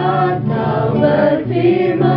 Saat kau berfirman Ku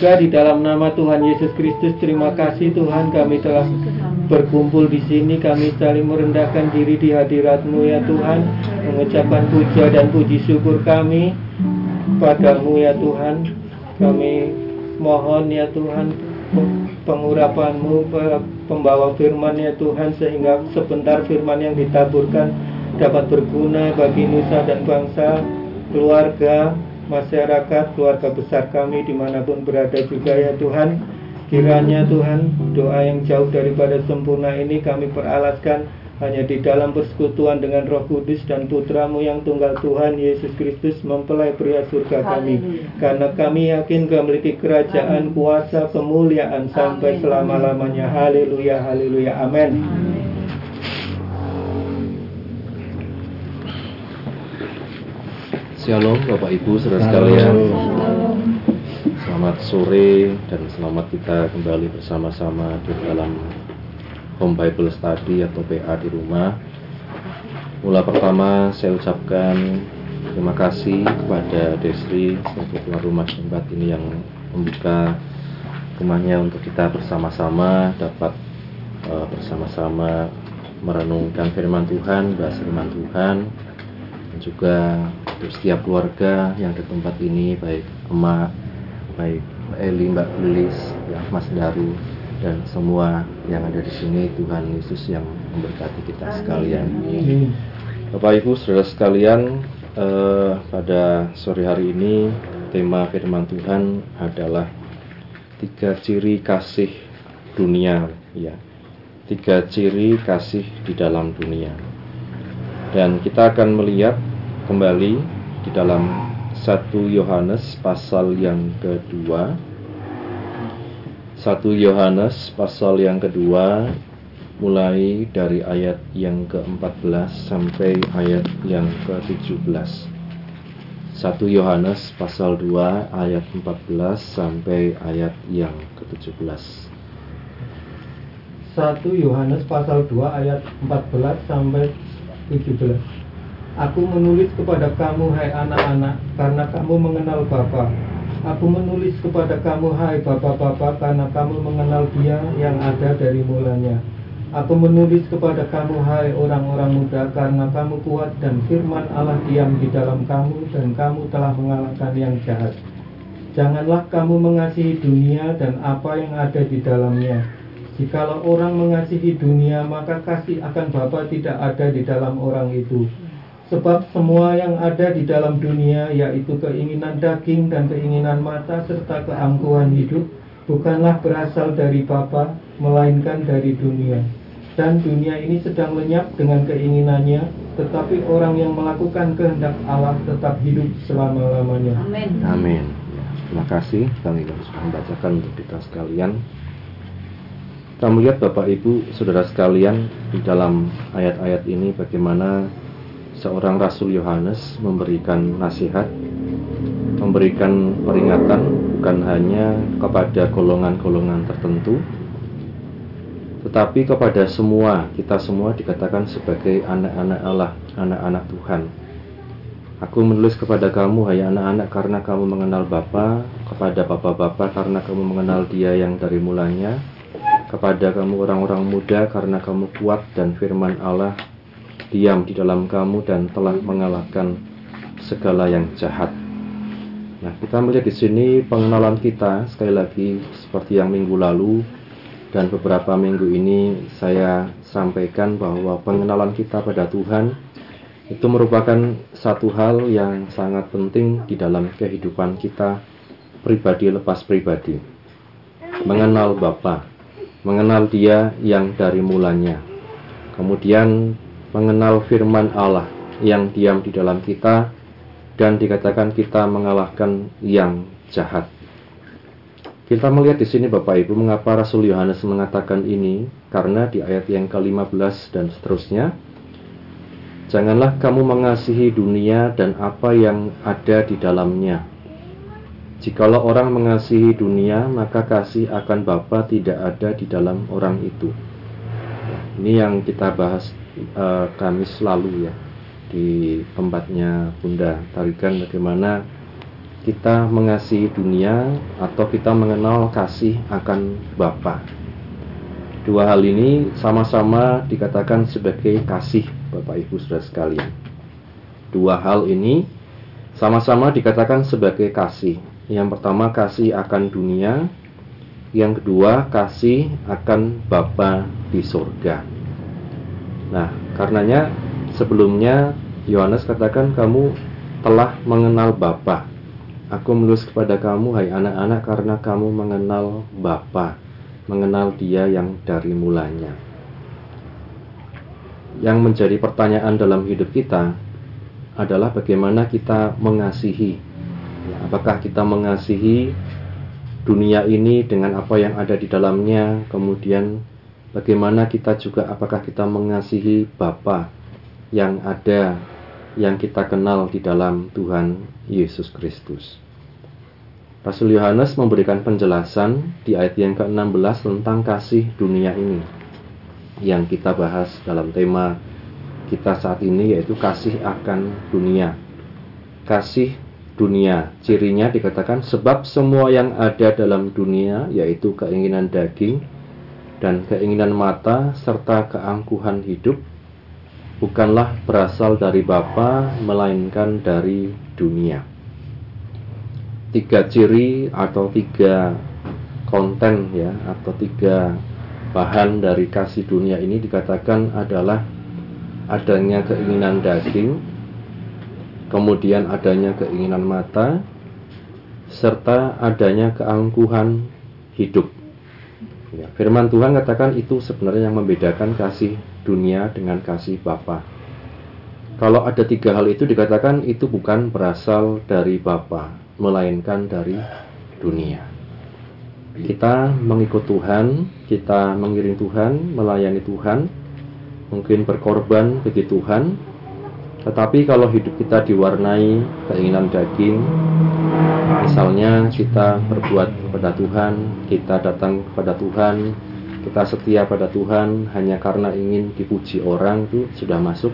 Bapa di dalam nama Tuhan Yesus Kristus terima kasih Tuhan kami telah berkumpul di sini kami saling merendahkan diri di hadiratmu ya Tuhan mengucapkan puja dan puji syukur kami padamu ya Tuhan. Kami mohon ya Tuhan pengurapanmu pe- pembawa firman ya Tuhan sehingga sebentar firman yang ditaburkan dapat berguna bagi nusa dan bangsa keluarga masyarakat keluarga besar kami di mana pun berada juga ya Tuhan. Kiranya Tuhan doa yang jauh daripada sempurna ini kami peralaskan hanya di dalam persekutuan dengan Roh Kudus dan Putramu yang tunggal Tuhan Yesus Kristus mempelai pria surga kami. Karena kami yakin kau memiliki kerajaan kuasa kemuliaan sampai selama-lamanya. Haleluya haleluya. Amin Shalom Bapak Ibu saudara sekalian. Selamat sore dan selamat kita kembali bersama-sama di dalam Home Bible Study atau PA di rumah. Mula pertama saya ucapkan terima kasih kepada Desri sebagai tuan rumah tempat ini yang membuka rumahnya untuk kita bersama-sama dapat eh, bersama-sama merenungkan firman Tuhan, bahas firman Tuhan juga untuk setiap keluarga yang di tempat ini baik emak, baik Eli, Mbak Lilis, ya, Mas Daru dan semua yang ada di sini Tuhan Yesus yang memberkati kita sekalian. Bapak Ibu Saudara sekalian, eh, pada sore hari ini tema firman Tuhan adalah tiga ciri kasih dunia, ya. Tiga ciri kasih di dalam dunia. Dan kita akan melihat kembali di dalam 1 Yohanes pasal yang kedua. 1 Yohanes pasal yang kedua mulai dari ayat yang ke-14 sampai ayat yang ke-17 1 Yohanes pasal 2 ayat 14 sampai ayat yang ke-17 1 Yohanes pasal 2 ayat 14 sampai 17 Aku menulis kepada kamu hai anak-anak karena kamu mengenal Bapa. Aku menulis kepada kamu hai Bapa-bapa karena kamu mengenal Dia yang ada dari mulanya. Aku menulis kepada kamu hai orang-orang muda karena kamu kuat dan firman Allah diam di dalam kamu dan kamu telah mengalahkan yang jahat. Janganlah kamu mengasihi dunia dan apa yang ada di dalamnya. Jikalau orang mengasihi dunia, maka kasih akan Bapa tidak ada di dalam orang itu. Sebab semua yang ada di dalam dunia, yaitu keinginan daging dan keinginan mata serta keangkuhan hidup, bukanlah berasal dari Bapa, melainkan dari dunia. Dan dunia ini sedang lenyap dengan keinginannya, tetapi orang yang melakukan kehendak Allah tetap hidup selama-lamanya. Amin. Ya, terima kasih kami harus membacakan untuk kita sekalian. Kita melihat Bapak Ibu, Saudara sekalian di dalam ayat-ayat ini bagaimana seorang Rasul Yohanes memberikan nasihat, memberikan peringatan bukan hanya kepada golongan-golongan tertentu, tetapi kepada semua, kita semua dikatakan sebagai anak-anak Allah, anak-anak Tuhan. Aku menulis kepada kamu, hai anak-anak, karena kamu mengenal Bapa, kepada Bapa-Bapa karena kamu mengenal Dia yang dari mulanya, kepada kamu orang-orang muda karena kamu kuat dan firman Allah diam di dalam kamu dan telah mengalahkan segala yang jahat. Nah, kita melihat di sini pengenalan kita sekali lagi seperti yang minggu lalu dan beberapa minggu ini saya sampaikan bahwa pengenalan kita pada Tuhan itu merupakan satu hal yang sangat penting di dalam kehidupan kita pribadi lepas pribadi. Mengenal Bapa, mengenal Dia yang dari mulanya. Kemudian mengenal firman Allah yang diam di dalam kita dan dikatakan kita mengalahkan yang jahat. Kita melihat di sini Bapak Ibu mengapa Rasul Yohanes mengatakan ini karena di ayat yang ke-15 dan seterusnya Janganlah kamu mengasihi dunia dan apa yang ada di dalamnya. Jikalau orang mengasihi dunia, maka kasih akan Bapa tidak ada di dalam orang itu. Ini yang kita bahas uh, Kamis lalu ya. di tempatnya Bunda tarikan bagaimana kita mengasihi dunia atau kita mengenal kasih akan Bapa. Dua hal ini sama-sama dikatakan sebagai kasih Bapak Ibu Saudara sekalian. Dua hal ini sama-sama dikatakan sebagai kasih. Yang pertama kasih akan dunia, yang kedua kasih akan Bapa di surga. Nah, karenanya sebelumnya Yohanes katakan kamu telah mengenal Bapa. Aku menulis kepada kamu hai anak-anak karena kamu mengenal Bapa, mengenal Dia yang dari mulanya. Yang menjadi pertanyaan dalam hidup kita adalah bagaimana kita mengasihi. Ya, apakah kita mengasihi dunia ini dengan apa yang ada di dalamnya, kemudian bagaimana kita juga apakah kita mengasihi Bapa yang ada yang kita kenal di dalam Tuhan Yesus Kristus. Rasul Yohanes memberikan penjelasan di ayat yang ke-16 tentang kasih dunia ini yang kita bahas dalam tema kita saat ini yaitu kasih akan dunia. Kasih dunia, cirinya dikatakan sebab semua yang ada dalam dunia yaitu keinginan daging dan keinginan mata serta keangkuhan hidup bukanlah berasal dari Bapa melainkan dari dunia. Tiga ciri atau tiga konten ya atau tiga bahan dari kasih dunia ini dikatakan adalah adanya keinginan daging, kemudian adanya keinginan mata, serta adanya keangkuhan hidup. Ya, firman Tuhan katakan itu sebenarnya yang membedakan kasih dunia dengan kasih Bapa. Kalau ada tiga hal itu dikatakan itu bukan berasal dari Bapa, melainkan dari dunia. Kita mengikut Tuhan, kita mengiring Tuhan, melayani Tuhan, mungkin berkorban bagi Tuhan, tetapi kalau hidup kita diwarnai keinginan daging, misalnya kita berbuat kepada Tuhan, kita datang kepada Tuhan, kita setia pada Tuhan hanya karena ingin dipuji orang itu sudah masuk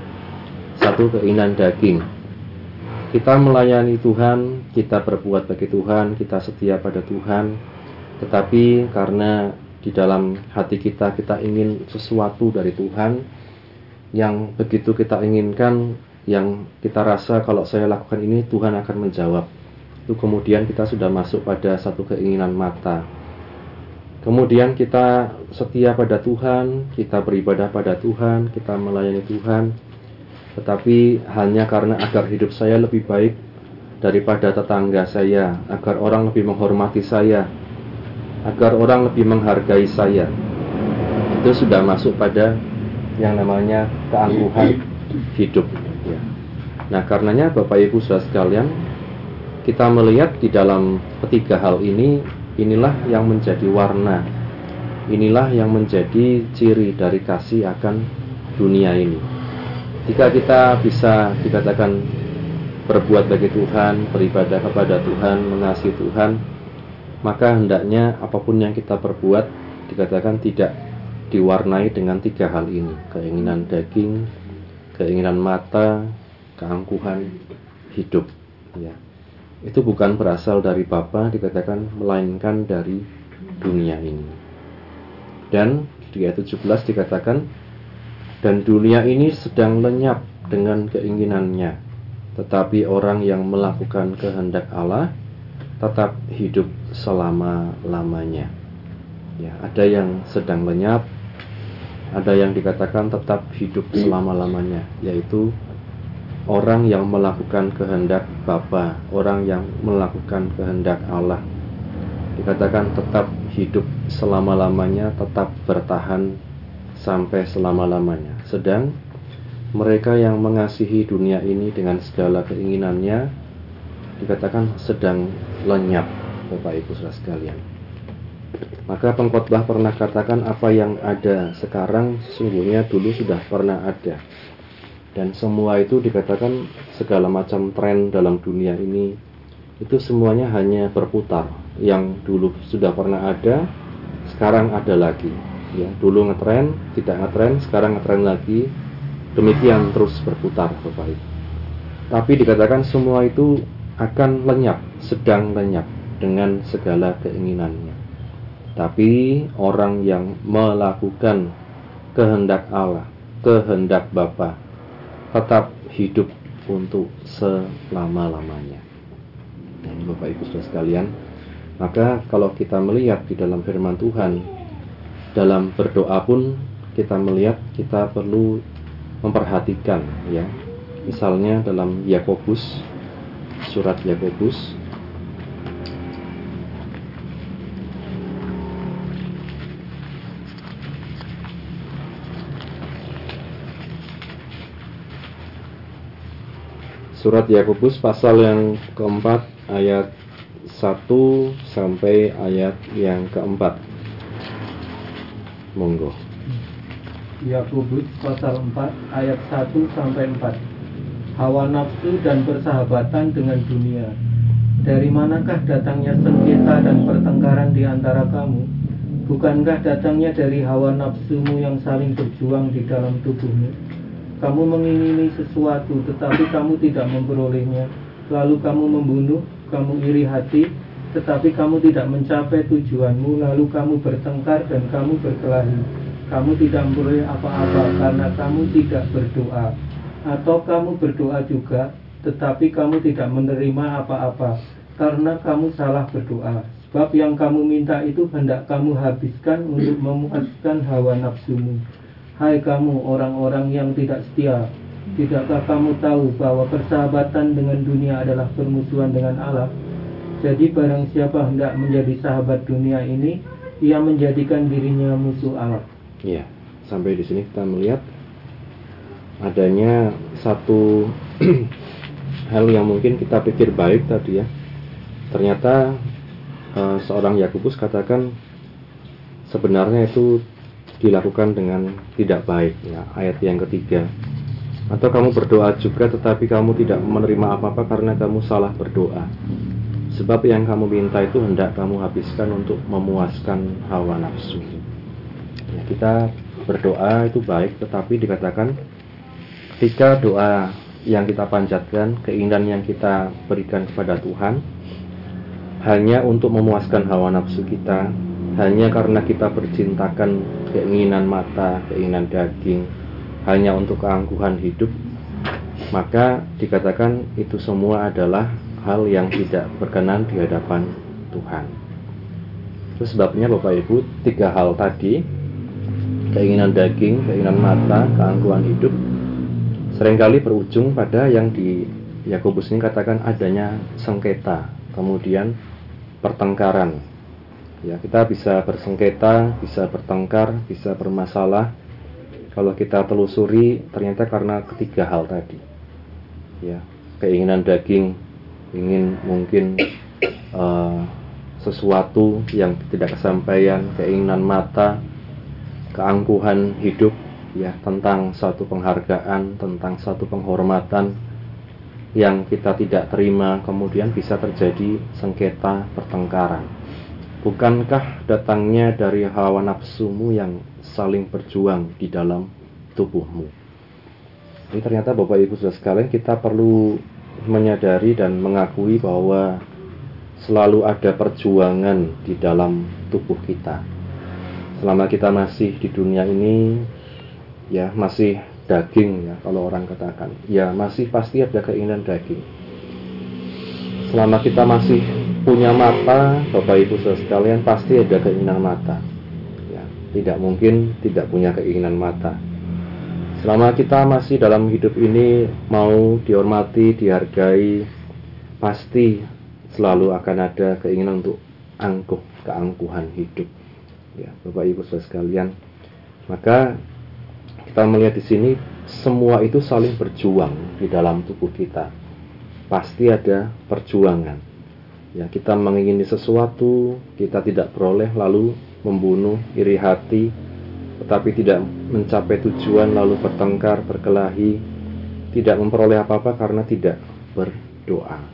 satu keinginan daging. Kita melayani Tuhan, kita berbuat bagi Tuhan, kita setia pada Tuhan, tetapi karena di dalam hati kita kita ingin sesuatu dari Tuhan yang begitu kita inginkan yang kita rasa kalau saya lakukan ini Tuhan akan menjawab. Itu kemudian kita sudah masuk pada satu keinginan mata. Kemudian kita setia pada Tuhan, kita beribadah pada Tuhan, kita melayani Tuhan. Tetapi hanya karena agar hidup saya lebih baik daripada tetangga saya, agar orang lebih menghormati saya, agar orang lebih menghargai saya. Itu sudah masuk pada yang namanya keangkuhan hidup. Nah, karenanya Bapak Ibu Saudara sekalian, kita melihat di dalam ketiga hal ini, inilah yang menjadi warna. Inilah yang menjadi ciri dari kasih akan dunia ini. Jika kita bisa dikatakan berbuat bagi Tuhan, beribadah kepada Tuhan, mengasihi Tuhan, maka hendaknya apa pun yang kita perbuat dikatakan tidak diwarnai dengan tiga hal ini, keinginan daging, keinginan mata, keangkuhan hidup. Ya. Itu bukan berasal dari Bapa dikatakan melainkan dari dunia ini. Dan di ayat 17 dikatakan dan dunia ini sedang lenyap dengan keinginannya, tetapi orang yang melakukan kehendak Allah tetap hidup selama-lamanya. Ya, ada yang sedang lenyap, ada yang dikatakan tetap hidup selama-lamanya, yaitu orang yang melakukan kehendak Bapa, orang yang melakukan kehendak Allah. Dikatakan tetap hidup selama-lamanya, tetap bertahan sampai selama-lamanya. Sedang mereka yang mengasihi dunia ini dengan segala keinginannya dikatakan sedang lenyap, Bapak Ibu Saudara sekalian. Maka pengkhotbah pernah katakan apa yang ada sekarang sesungguhnya dulu sudah pernah ada. Dan semua itu dikatakan segala macam tren dalam dunia ini itu semuanya hanya berputar. Yang dulu sudah pernah ada, sekarang ada lagi. Ya, dulu ngetren, tidak ngetren, sekarang ngetren lagi. demikian terus berputar Bapak Ibu. Tapi dikatakan semua itu akan lenyap, sedang lenyap dengan segala keinginannya. Tapi orang yang melakukan kehendak Allah, kehendak Bapa, tetap hidup untuk selama-lamanya. Nah, ini Bapak Ibu Saudara sekalian, maka kalau kita melihat di dalam firman Tuhan, dalam berdoa pun kita melihat kita perlu memperhatikan ya. Misalnya dalam Yakobus surat Yakobus Surat Yakobus pasal yang keempat ayat 1 sampai ayat yang keempat. Monggo. Yakobus pasal 4 ayat 1 sampai 4. Hawa nafsu dan persahabatan dengan dunia. Dari manakah datangnya sengketa dan pertengkaran di antara kamu? Bukankah datangnya dari hawa nafsumu yang saling berjuang di dalam tubuhmu? Kamu mengingini sesuatu tetapi kamu tidak memperolehnya. Lalu kamu membunuh, kamu iri hati, tetapi kamu tidak mencapai tujuanmu. Lalu kamu bertengkar dan kamu berkelahi. Kamu tidak memperoleh apa-apa karena kamu tidak berdoa. Atau kamu berdoa juga, tetapi kamu tidak menerima apa-apa karena kamu salah berdoa. Sebab yang kamu minta itu hendak kamu habiskan untuk memuaskan hawa nafsumu. Hai kamu orang-orang yang tidak setia, tidakkah kamu tahu bahwa persahabatan dengan dunia adalah permusuhan dengan Allah? Jadi barang siapa hendak menjadi sahabat dunia ini, ia menjadikan dirinya musuh Allah. Ya, sampai di sini kita melihat adanya satu hal yang mungkin kita pikir baik tadi ya. Ternyata eh, seorang Yakobus katakan sebenarnya itu dilakukan dengan tidak baik. Ya ayat yang ketiga. Atau kamu berdoa juga tetapi kamu tidak menerima apa-apa karena kamu salah berdoa. Sebab yang kamu minta itu hendak kamu habiskan untuk memuaskan hawa nafsu. Ya, kita berdoa itu baik tetapi dikatakan ketika doa yang kita panjatkan keinginan yang kita berikan kepada Tuhan hanya untuk memuaskan hawa nafsu kita hanya karena kita bercintakan keinginan mata, keinginan daging, hanya untuk keangkuhan hidup, maka dikatakan itu semua adalah hal yang tidak berkenan di hadapan Tuhan. Itu sebabnya Bapak Ibu, tiga hal tadi, keinginan daging, keinginan mata, keangkuhan hidup, sering kali berujung pada yang di Yakobus ini katakan adanya sengketa, kemudian pertengkaran, Ya, kita bisa bersengketa, bisa bertengkar, bisa bermasalah. Kalau kita telusuri, ternyata karena ketiga hal tadi. Ya, keinginan daging, ingin mungkin uh, sesuatu yang tidak kesampaian, keinginan mata, keangkuhan hidup, ya tentang satu penghargaan, tentang satu penghormatan yang kita tidak terima, kemudian bisa terjadi sengketa pertengkaran. Bukankah datangnya dari hawa nafsumu yang saling berjuang di dalam tubuhmu? Ini ternyata Bapak Ibu sudah sekalian kita perlu menyadari dan mengakui bahwa selalu ada perjuangan di dalam tubuh kita. Selama kita masih di dunia ini, ya masih daging ya kalau orang katakan, ya masih pasti ada keinginan daging. Selama kita masih punya mata, Bapak Ibu Saudara sekalian pasti ada keinginan mata. Ya, tidak mungkin tidak punya keinginan mata. Selama kita masih dalam hidup ini mau dihormati, dihargai, pasti selalu akan ada keinginan untuk angkuh, keangkuhan hidup. Ya, Bapak Ibu Saudara sekalian. Maka kita melihat di sini semua itu saling berjuang di dalam tubuh kita. Pasti ada perjuangan Ya, kita mengingini sesuatu, kita tidak peroleh lalu membunuh, iri hati, tetapi tidak mencapai tujuan lalu bertengkar, berkelahi, tidak memperoleh apa-apa karena tidak berdoa.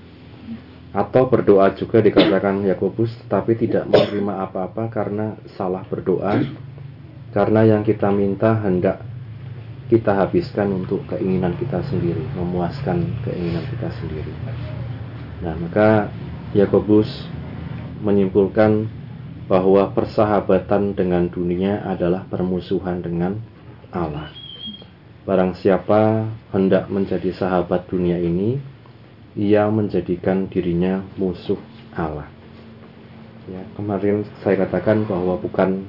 Atau berdoa juga dikatakan Yakobus, tapi tidak menerima apa-apa karena salah berdoa, karena yang kita minta hendak kita habiskan untuk keinginan kita sendiri, memuaskan keinginan kita sendiri. Nah, maka Yakobus menyimpulkan bahwa persahabatan dengan dunia adalah permusuhan dengan Allah. Barang siapa hendak menjadi sahabat dunia ini, ia menjadikan dirinya musuh Allah. Ya, kemarin saya katakan bahwa bukan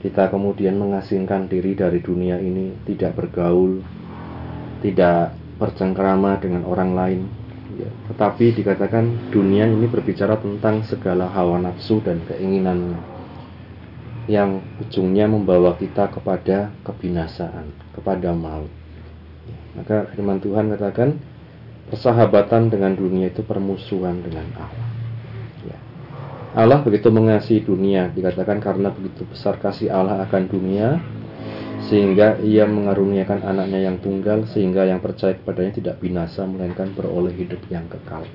kita kemudian mengasingkan diri dari dunia ini, tidak bergaul, tidak bercengkrama dengan orang lain. Ya, tetapi dikatakan dunia ini berbicara tentang segala hawa nafsu dan keinginan yang ujungnya membawa kita kepada kebinasaan, kepada maut. Maka firman Tuhan katakan persahabatan dengan dunia itu permusuhan dengan Allah. Allah begitu mengasihi dunia, dikatakan karena begitu besar kasih Allah akan dunia, sehingga ia mengaruniakan anaknya yang tunggal, sehingga yang percaya kepadanya tidak binasa, melainkan beroleh hidup yang kekal.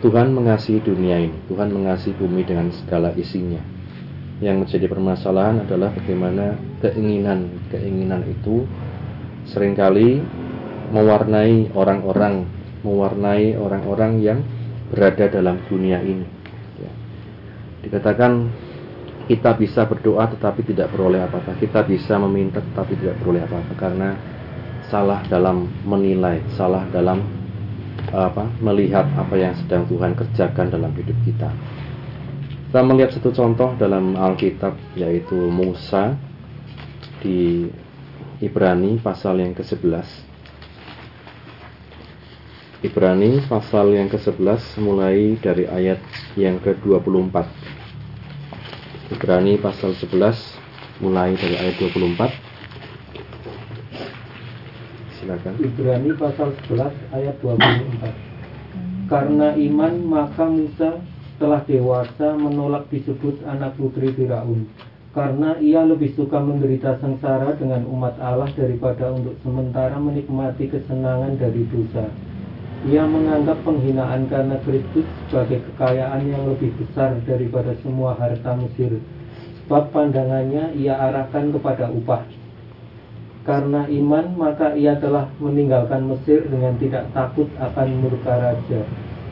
Tuhan mengasihi dunia ini, Tuhan mengasihi bumi dengan segala isinya, yang menjadi permasalahan adalah bagaimana keinginan-keinginan itu sering kali mewarnai orang-orang, mewarnai orang-orang yang berada dalam dunia ini. Dikatakan kita bisa berdoa tetapi tidak beroleh apa-apa. Kita bisa meminta tetapi tidak beroleh apa-apa karena salah dalam menilai, salah dalam apa melihat apa yang sedang Tuhan kerjakan dalam hidup kita. Kita melihat satu contoh dalam Alkitab yaitu Musa di Ibrani pasal yang ke-11. Ibrani pasal yang ke-11 mulai dari ayat yang ke-24. Ibrani pasal 11 mulai dari ayat 24. Silakan. Ibrani pasal 11 ayat 24. Karena iman maka Musa telah dewasa menolak disebut anak putri Firaun karena ia lebih suka menderita sengsara dengan umat Allah daripada untuk sementara menikmati kesenangan dari dosa. Ia menganggap penghinaan karena Kristus sebagai kekayaan yang lebih besar daripada semua harta Mesir. Sebab pandangannya ia arahkan kepada upah. Karena iman maka ia telah meninggalkan Mesir dengan tidak takut akan murka raja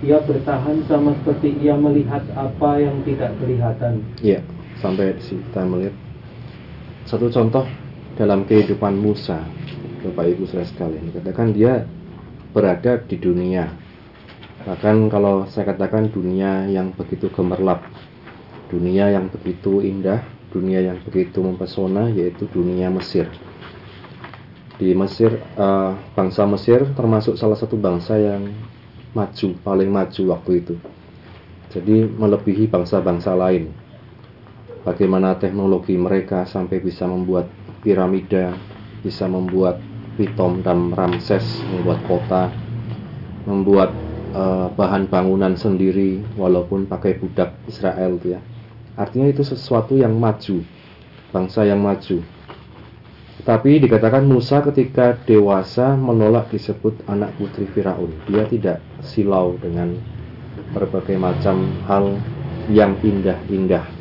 ia bertahan sama seperti ia melihat apa yang tidak kelihatan. Iya, sampai di sini kita melihat satu contoh dalam kehidupan Musa, Bapak Ibu saudara sekalian. Katakan dia berada di dunia. Bahkan kalau saya katakan dunia yang begitu gemerlap, dunia yang begitu indah, dunia yang begitu mempesona, yaitu dunia Mesir. Di Mesir, uh, bangsa Mesir termasuk salah satu bangsa yang maju, paling maju waktu itu. Jadi melebihi bangsa-bangsa lain. Bagaimana teknologi mereka sampai bisa membuat piramida, bisa membuat Pitom dan Ramses, membuat kota, membuat uh, bahan bangunan sendiri walaupun pakai budak Israel ya. Artinya itu sesuatu yang maju, bangsa yang maju. Tapi dikatakan Musa ketika dewasa menolak disebut anak putri Firaun. Dia tidak silau dengan berbagai macam hal yang indah-indah.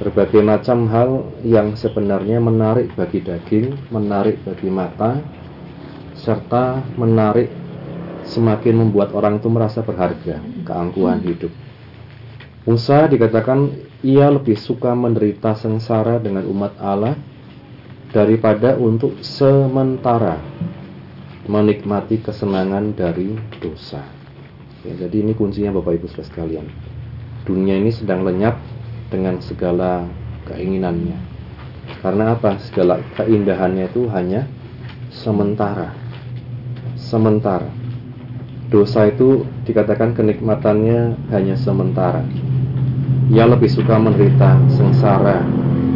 Berbagai macam hal yang sebenarnya menarik bagi daging, menarik bagi mata, serta menarik semakin membuat orang itu merasa berharga, keangkuhan hidup. Musa dikatakan ia lebih suka menderita sengsara dengan umat Allah daripada untuk sementara menikmati kesenangan dari dosa. Ya, jadi ini kuncinya Bapak Ibu sekalian. Dunia ini sedang lenyap dengan segala keinginannya. Karena apa? Segala keindahannya itu hanya sementara. Sementara. Dosa itu dikatakan kenikmatannya hanya sementara. Ia lebih suka menderita sengsara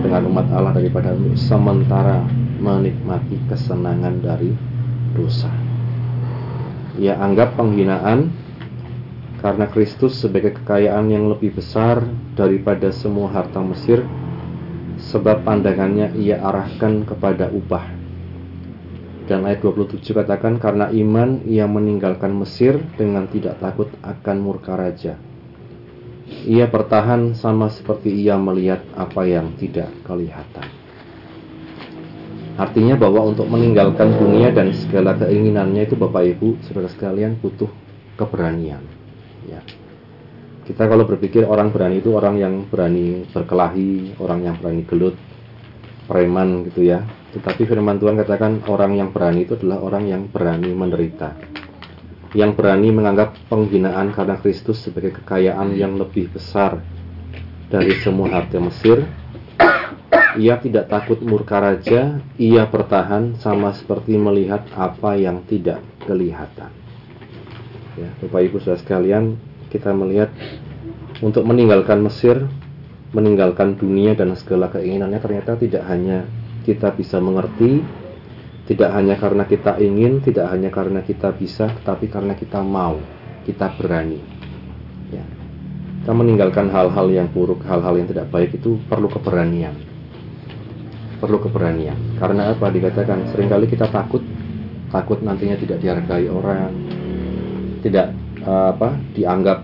dengan umat Allah daripada sementara menikmati kesenangan dari dosa. Ia anggap penghinaan karena Kristus sebagai kekayaan yang lebih besar daripada semua harta Mesir sebab pandangannya ia arahkan kepada upah. Dan ayat 27 katakan karena iman ia meninggalkan Mesir dengan tidak takut akan murka raja ia bertahan sama seperti ia melihat apa yang tidak kelihatan. Artinya bahwa untuk meninggalkan dunia dan segala keinginannya itu Bapak Ibu, saudara sekalian butuh keberanian. Ya. Kita kalau berpikir orang berani itu orang yang berani berkelahi, orang yang berani gelut, preman gitu ya. Tetapi firman Tuhan katakan orang yang berani itu adalah orang yang berani menderita. Yang berani menganggap penghinaan karena Kristus sebagai kekayaan yang lebih besar dari semua harta Mesir. Ia tidak takut murka raja, ia bertahan sama seperti melihat apa yang tidak kelihatan. Ya, Bapak Ibu Saudara sekalian, kita melihat untuk meninggalkan Mesir, meninggalkan dunia dan segala keinginannya ternyata tidak hanya kita bisa mengerti, tidak hanya karena kita ingin, tidak hanya karena kita bisa, tetapi karena kita mau, kita berani. Ya. Kita meninggalkan hal-hal yang buruk, hal-hal yang tidak baik itu perlu keberanian. Perlu keberanian. Karena apa? Dikatakan sering kali kita takut, takut nantinya tidak dihargai orang, tidak uh, apa dianggap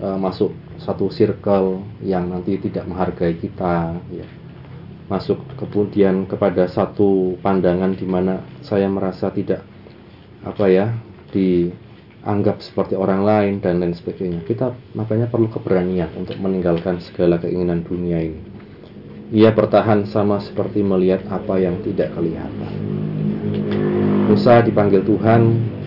uh, masuk satu circle yang nanti tidak menghargai kita ya. Masuk kemudian kepada satu pandangan di mana saya merasa tidak apa ya dianggap seperti orang lain dan lain sebagainya. Kita makanya perlu keberanian untuk meninggalkan segala keinginan dunia ini. Ia bertahan sama seperti melihat apa yang tidak kelihatan. Musa dipanggil Tuhan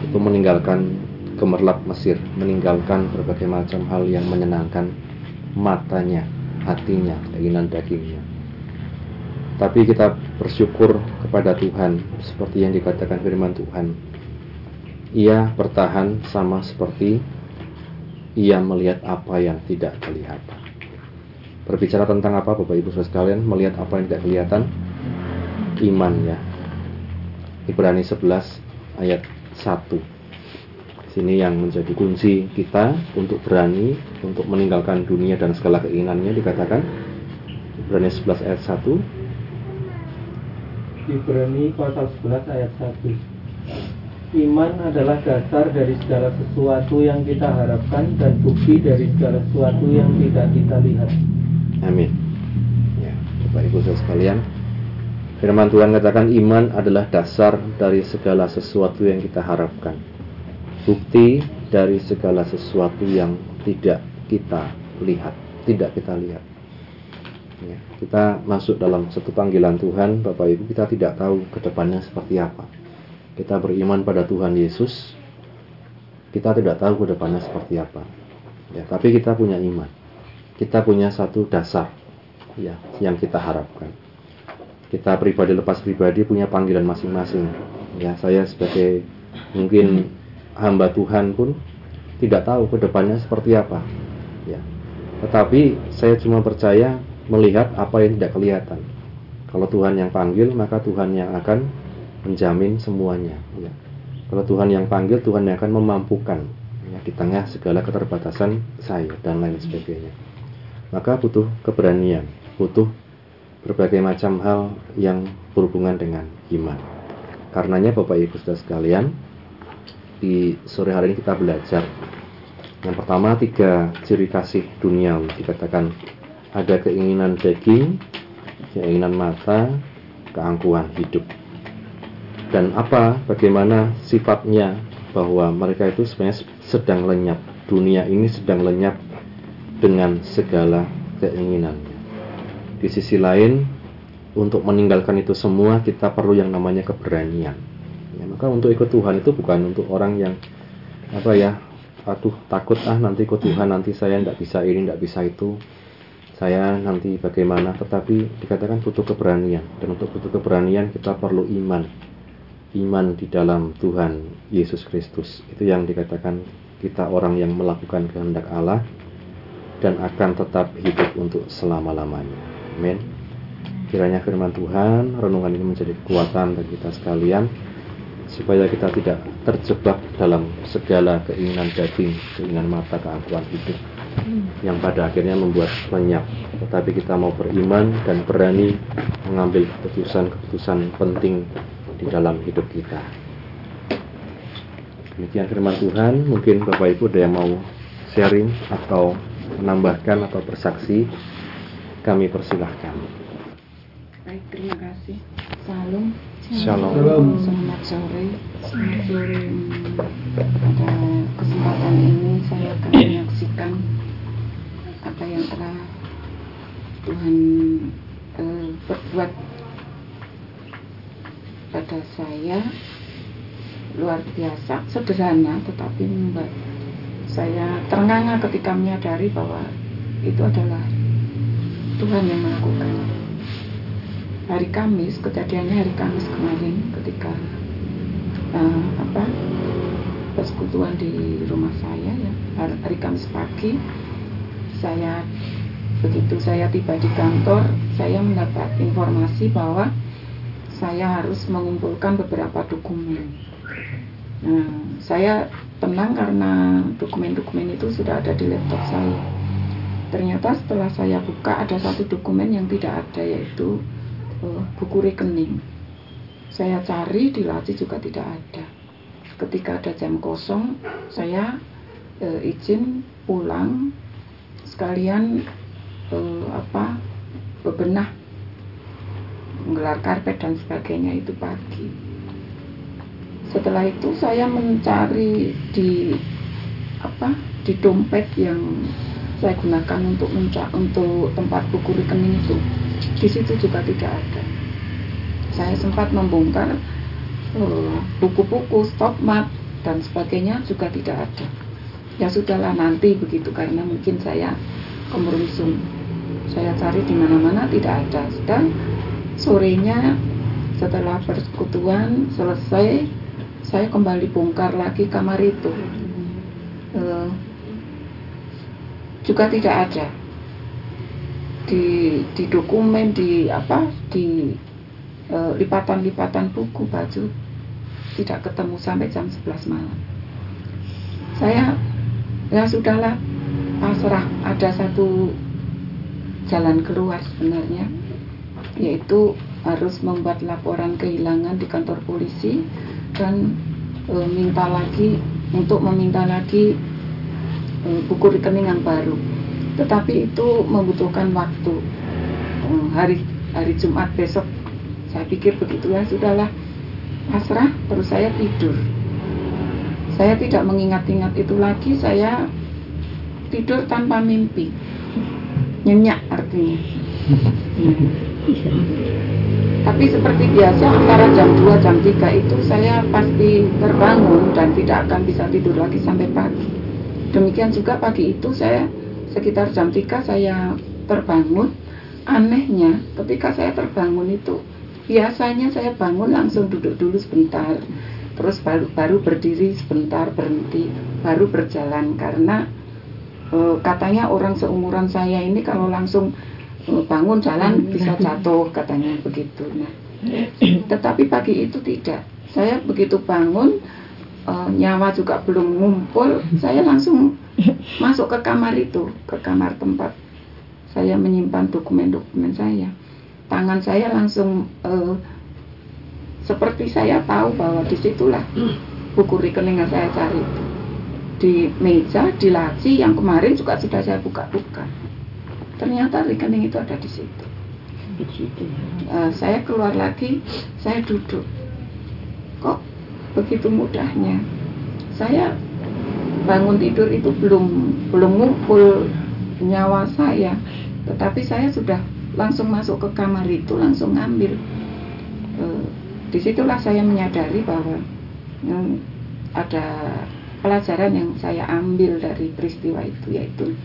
untuk meninggalkan gemerlap Mesir, meninggalkan berbagai macam hal yang menyenangkan matanya, hatinya, keinginan dagingnya. Tapi kita bersyukur kepada Tuhan, seperti yang dikatakan firman Tuhan. Ia bertahan sama seperti ia melihat apa yang tidak kelihatan. Berbicara tentang apa Bapak Ibu Saudara sekalian, melihat apa yang tidak kelihatan? Iman ya. Ibrani 11 ayat 1 sini yang menjadi kunci kita untuk berani untuk meninggalkan dunia dan segala keinginannya dikatakan Ibrani 11 ayat 1 Ibrani pasal 11 ayat 1 Iman adalah dasar dari segala sesuatu yang kita harapkan dan bukti dari segala sesuatu yang tidak kita lihat. Amin. Ya, Bapak Ibu saudara sekalian, firman Tuhan katakan iman adalah dasar dari segala sesuatu yang kita harapkan bukti dari segala sesuatu yang tidak kita lihat, tidak kita lihat. Ya, kita masuk dalam satu panggilan Tuhan, Bapak Ibu, kita tidak tahu ke depannya seperti apa. Kita beriman pada Tuhan Yesus, kita tidak tahu ke depannya seperti apa. Ya, tapi kita punya iman. Kita punya satu dasar ya yang kita harapkan. Kita pribadi lepas pribadi punya panggilan masing-masing. Ya, saya sebagai mungkin hamba Tuhan pun tidak tahu ke depannya seperti apa. Ya. Tetapi saya cuma percaya melihat apa yang tidak kelihatan. Kalau Tuhan yang panggil, maka Tuhan yang akan menjamin semuanya. Ya. Kalau Tuhan yang panggil, Tuhan yang akan memampukan ya, di tengah segala keterbatasan saya dan lain sebagainya. Maka butuh keberanian, butuh berbagai macam hal yang berhubungan dengan iman. Karenanya Bapak Ibu Saudara sekalian, di sore hari ini kita belajar. Yang pertama tiga ciri kasih dunia dikatakan ada keinginan daging, keinginan mata, keangkuhan hidup. Dan apa bagaimana sifatnya bahwa mereka itu sebenarnya sedang lenyap. Dunia ini sedang lenyap dengan segala keinginannya. Di sisi lain, untuk meninggalkan itu semua kita perlu yang namanya keberanian maka untuk ikut Tuhan itu bukan untuk orang yang apa ya, aduh takut ah nanti ikut Tuhan nanti saya tidak bisa ini tidak bisa itu. Saya nanti bagaimana? Tetapi dikatakan butuh keberanian. Dan untuk butuh keberanian kita perlu iman. Iman di dalam Tuhan Yesus Kristus. Itu yang dikatakan kita orang yang melakukan kehendak Allah dan akan tetap hidup untuk selama-lamanya. Amin. Kiranya firman Tuhan renungan ini menjadi kekuatan bagi kita sekalian supaya kita tidak terjebak dalam segala keinginan daging, keinginan mata, keangkuhan hidup yang pada akhirnya membuat lenyap. Tetapi kita mau beriman dan berani mengambil keputusan-keputusan penting di dalam hidup kita. Demikian firman Tuhan. Mungkin Bapak Ibu ada yang mau sharing atau menambahkan atau bersaksi, kami persilahkan. Baik, terima kasih. Salam Shalom. Selamat sore. Selamat sore. Pada kesempatan ini saya akan menyaksikan apa yang telah Tuhan eh, berbuat pada saya luar biasa, sederhana tetapi membuat saya ternganga ketika menyadari bahwa itu adalah Tuhan yang melakukan hari Kamis kejadiannya hari Kamis kemarin ketika eh, apa persekutuan di rumah saya ya hari, hari Kamis pagi saya begitu saya tiba di kantor saya mendapat informasi bahwa saya harus mengumpulkan beberapa dokumen. Nah, saya tenang karena dokumen-dokumen itu sudah ada di laptop saya. Ternyata setelah saya buka ada satu dokumen yang tidak ada yaitu uh, buku rekening. Saya cari di laci juga tidak ada. Ketika ada jam kosong, saya uh, izin pulang sekalian uh, apa bebenah menggelar karpet dan sebagainya itu pagi. Setelah itu saya mencari di apa di dompet yang saya gunakan untuk untuk tempat buku rekening itu di situ juga tidak ada. Saya sempat membongkar eh, buku-buku, stop mat dan sebagainya juga tidak ada. Ya sudahlah nanti begitu karena mungkin saya kemerungsung. Saya cari di mana-mana tidak ada. Sedang sorenya setelah persekutuan selesai, saya kembali bongkar lagi kamar itu. Uh, juga tidak ada di di dokumen di apa di eh, lipatan-lipatan buku baju. Tidak ketemu sampai jam 11 malam. Saya ya sudahlah pasrah. Ada satu jalan keluar sebenarnya yaitu harus membuat laporan kehilangan di kantor polisi dan e, minta lagi untuk meminta lagi e, buku rekening yang baru tetapi itu membutuhkan waktu. Hmm, hari hari Jumat besok saya pikir begitu. Ya sudahlah. Pasrah terus saya tidur. Saya tidak mengingat-ingat itu lagi. Saya tidur tanpa mimpi. Nyenyak artinya. Hmm. tapi seperti biasa antara jam 2 jam 3 itu saya pasti terbangun dan tidak akan bisa tidur lagi sampai pagi. Demikian juga pagi itu saya sekitar jam 3 saya terbangun. Anehnya ketika saya terbangun itu biasanya saya bangun langsung duduk dulu sebentar. Terus baru, baru berdiri sebentar berhenti baru berjalan. Karena e, katanya orang seumuran saya ini kalau langsung e, bangun jalan bisa jatuh katanya begitu. Nah tetapi pagi itu tidak. Saya begitu bangun e, nyawa juga belum ngumpul. Saya langsung masuk ke kamar itu, ke kamar tempat saya menyimpan dokumen-dokumen saya. Tangan saya langsung uh, seperti saya tahu bahwa di situlah buku rekening yang saya cari di meja, di laci yang kemarin juga sudah saya buka-buka. Ternyata rekening itu ada di situ. Uh, saya keluar lagi, saya duduk. Kok begitu mudahnya? Saya bangun tidur itu belum belum ngumpul nyawa saya. Tetapi saya sudah langsung masuk ke kamar itu langsung ngambil. E, di situlah saya menyadari bahwa yang ada pelajaran yang saya ambil dari peristiwa itu yaitu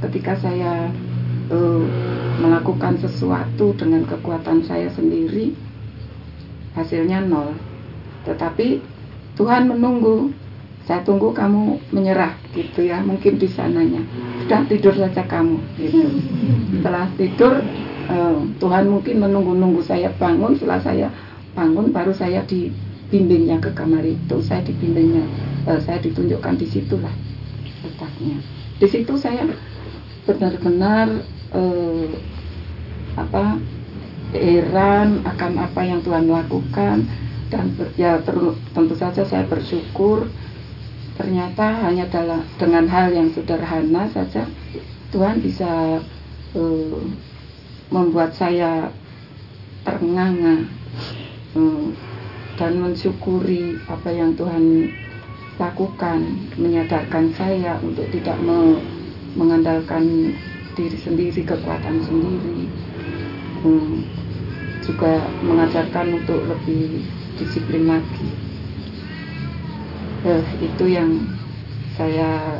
ketika saya e, melakukan sesuatu dengan kekuatan saya sendiri hasilnya nol. Tetapi Tuhan menunggu saya tunggu kamu menyerah gitu ya. Mungkin di sananya sudah tidur saja kamu? Gitu. Setelah tidur eh, Tuhan mungkin menunggu-nunggu saya bangun. Setelah saya bangun baru saya dibimbingnya ke kamar itu. Saya dibimbingnya eh, saya ditunjukkan di situlah letaknya. Di situ saya benar-benar eh, apa heran akan apa yang Tuhan lakukan. Dan ya tentu saja saya bersyukur ternyata hanya dalam dengan hal yang sederhana saja Tuhan bisa uh, membuat saya ternganga eh, dan mensyukuri apa yang Tuhan lakukan, menyadarkan saya untuk tidak me- mengandalkan diri sendiri, kekuatan sendiri, Hmm, juga mengajarkan untuk lebih disiplin lagi. Eh, itu yang saya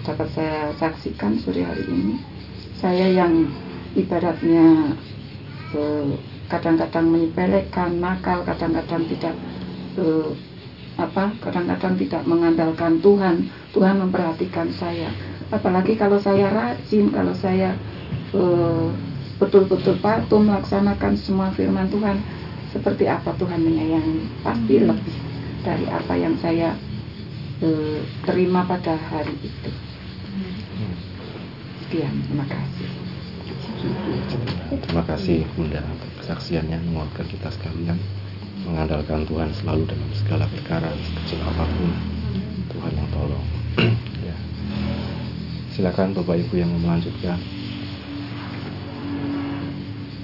dapat saya saksikan sore hari ini. Saya yang ibaratnya eh, kadang-kadang menyepelekan, nakal, kadang-kadang tidak eh, apa, kadang-kadang tidak mengandalkan Tuhan. Tuhan memperhatikan saya. Apalagi kalau saya rajin, kalau saya eh, betul-betul patuh melaksanakan semua firman Tuhan, seperti apa Tuhan menyayangi, pasti lebih dari apa yang saya eh, terima pada hari itu. Sekian, terima kasih. Terima kasih Bunda untuk kesaksiannya menguatkan kita sekalian mengandalkan Tuhan selalu dalam segala perkara sekecil apa pun Tuhan yang tolong. ya. Silakan Bapak Ibu yang melanjutkan.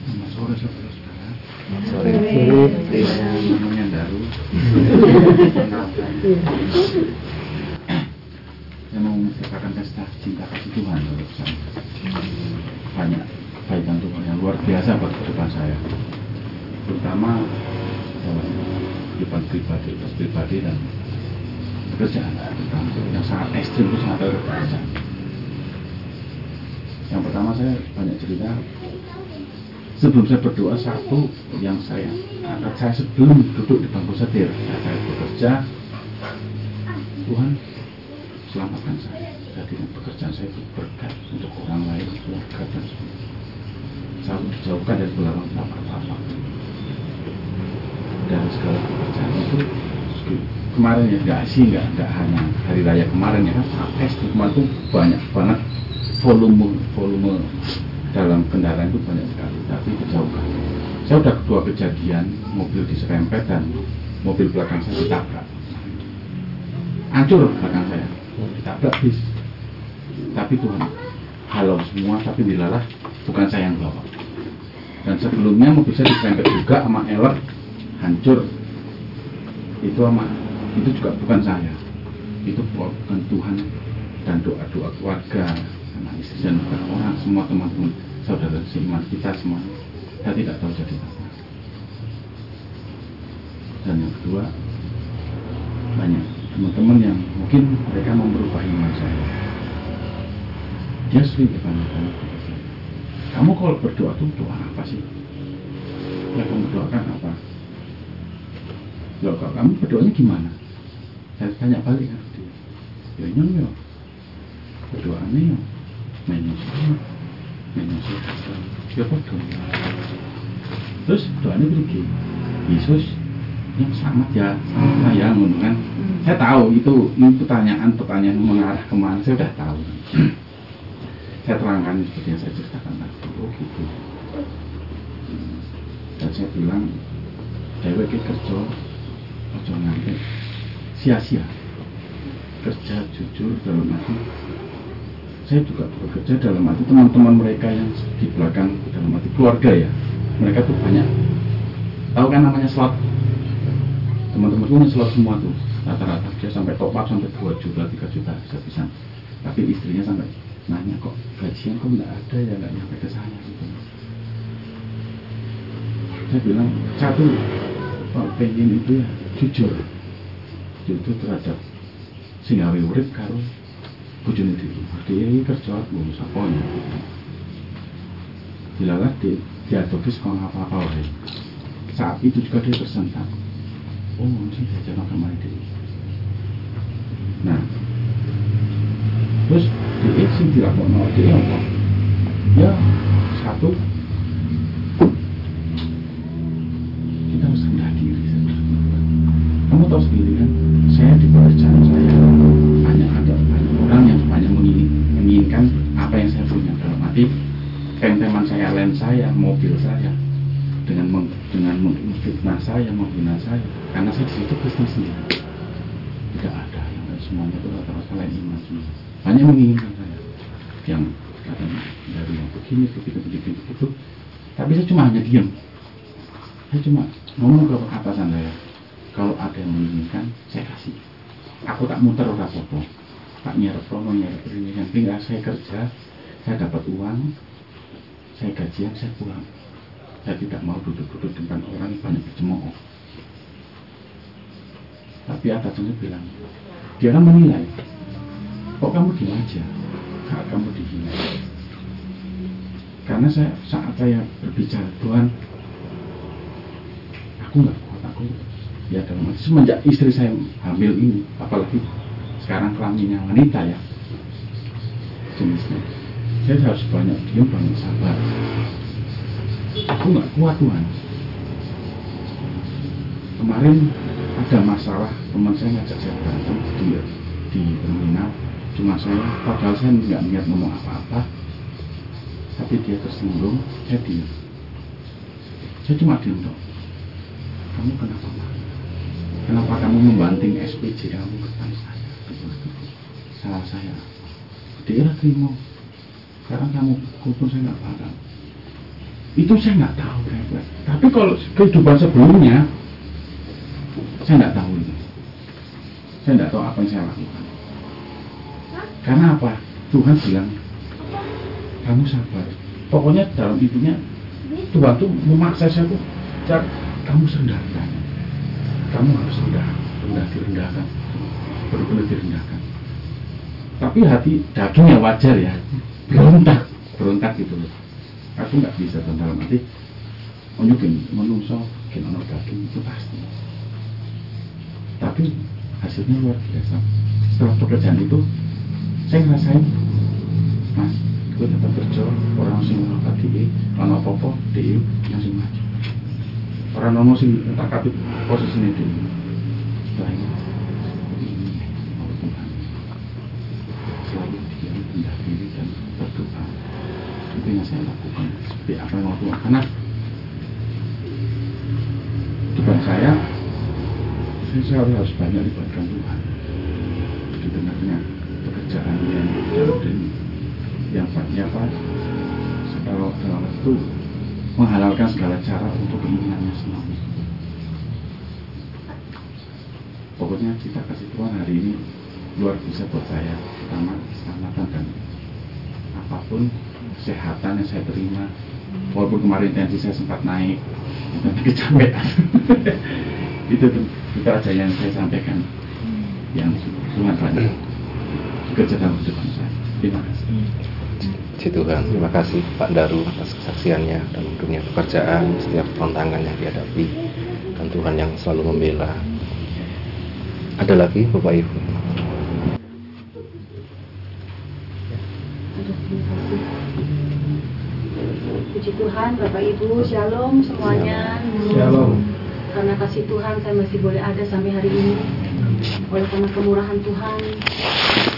Selamat sore saudara-saudara. Sore. Namanya Daru. Saya mau menceritakan pesta cinta kasih Tuhan menurut saya. Banyak kaitan Tuhan yang luar biasa buat kehidupan saya. Terutama dalam kehidupan pribadi, pribadi dan pekerjaan. Yang sangat ekstrim itu sangat ada pekerjaan. Yang pertama saya banyak cerita sebelum saya berdoa satu yang saya angkat saya sebelum duduk di bangku setir saya bekerja Tuhan selamatkan saya. Jadi pekerjaan saya itu berkat untuk orang lain keluarga dan selalu dijauhkan dari belakang tapak-tapak dari segala pekerjaan itu kemarin ya nggak sih nggak nggak hanya hari raya kemarin ya kan sampai kemarin itu banyak banget volume volume dalam kendaraan itu banyak sekali tapi dijauhkan saya udah kedua kejadian mobil diserempet dan mobil belakang saya ditabrak. Hancur belakang saya ditabrak bis tapi Tuhan halau semua tapi dilalah bukan saya yang bawa. Dan sebelumnya mobil saya diserempet juga sama elek hancur. Itu sama itu juga bukan saya. Itu bukan Tuhan dan doa-doa keluarga sama istri dan orang semua teman-teman saudara seiman kita semua. Saya tidak tahu jadi apa. Dan yang kedua banyak teman-teman yang mungkin mereka mau merubah iman saya. Dia sering saya kamu kalau berdoa tuh doa apa sih? Ya kamu berdoakan apa? Loh, kalau kamu berdoanya gimana? Saya tanya balik kan. Dia ya nyong ya. Berdoanya ya. Main musik main musik ya bodoh terus doanya begini. Yesus yang selamat ya selamat lah ya ngono kan. Saya tahu itu ini pertanyaan pertanyaan mengarah ke mana saya udah tahu. Saya terangkan seperti yang saya ceritakan tadi. Oh gitu. Dan saya bilang dewe ki kerja ojo nganti. Sia-sia. Kerja jujur dalam arti saya juga bekerja dalam arti teman-teman mereka yang di belakang dalam arti keluarga ya. Mereka tuh banyak. Tahu kan namanya slot teman-teman. Punya slot semua tuh rata-rata. Dia sampai top up sampai 2 juta 3 juta bisa tapi istrinya sampai nanya kok gajian kok nggak ada ya? Nggak nyampe ke saya gitu saya bilang satu kalau pengen itu ya jujur. Jujur terhadap sing gawe urip karo bojone dhewe dia iki kerja belum sapa ya? Dilalah di diadopi sekolah apa-apa saat itu juga dia tersentak oh tahu sendiri kan saya di saya banyak ada banyak orang yang banyak mengingin, menginginkan apa yang saya punya. Dalam arti tem-teman saya saya mobil saya saya menghina saya? Karena saya Kristen sendiri tidak ada. Yang semuanya itu rata-rata lain iman semua. Banyak menginginkan saya. Yang katanya dari yang begini begitu begitu begitu. Tapi saya cuma hanya diam. Saya cuma ngomong ke atasan saya. Kalau ada yang menginginkan saya kasih. Aku tak muter ora apa-apa. Tak nyerep promo nyerep ini yang penting saya kerja saya dapat uang saya gajian saya pulang. Saya tidak mau duduk-duduk di bercemooh tapi atasannya bilang dia kan menilai kok kamu diem aja? Saat kamu dihina. Karena saya saat saya berbicara Tuhan aku nggak kuat aku ya dalam arti semenjak istri saya hamil ini apalagi sekarang kelaminnya wanita ya jenisnya saya harus banyak diam banyak sabar. Aku nggak kuat Tuhan kemarin ada masalah teman saya ngajak saya berantem di di terminal. Cuma saya padahal saya nggak niat ngomong apa-apa. Tapi dia tersinggung saya diam saya cuma diam dong kamu kenapa marah kenapa kamu membanting SPJ kamu depan saya? Salah saya. Dia lah terima. Sekarang kamu pukul saya nggak paham. Itu saya nggak tahu tapi kalau kehidupan sebelumnya saya nggak tahu itu saya nggak tahu apa yang saya lakukan. Karena apa? Tuhan bilang kamu sabar. Pokoknya dalam intinya Tuhan tuh memaksa saya tuh "Cak, kamu rendahkan kamu harus rendah rendah direndahkan. Benar-benar direndahkan. Tapi hati dagingnya wajar ya. Berontak berontak gitu loh. Aku nggak bisa dalam arti menunjukin menungso ono daging itu pasti tapi hasilnya luar biasa. Setelah pekerjaan itu saya ngerasain mas gue dapat kerja orang sing ngelakukan DE orang apa-apa DE langsung maju. Orang nomo sing tak kapit posisinya DE setelah ini ini Tuhan selalu diam dan berdoa. Itu yang saya lakukan. Seperti apa yang mau Tuhan karena saya selalu harus banyak libatkan Tuhan. Di tengah-tengah pekerjaan yang dalam dan yang banyak apa kalau dalam itu menghalalkan segala cara untuk keinginannya sendiri. Pokoknya kita kasih Tuhan hari ini luar biasa buat saya. Pertama keselamatan dan apa pun kesehatan yang saya terima walaupun kemarin tensi saya sempat naik tapi kecapean itu tuh itu aja yang saya sampaikan yang banyak bekerja dalam saya terima kasih Puji Tuhan, terima kasih Pak Daru atas kesaksiannya dalam dunia pekerjaan, setiap tantangan yang dihadapi, dan Tuhan yang selalu membela. Ada lagi Bapak Ibu? Aduh, terima kasih. Puji Tuhan, Bapak Ibu, Shalom semuanya. Shalom. Karena kasih Tuhan, saya masih boleh ada sampai hari ini. Oleh karena kemurahan Tuhan,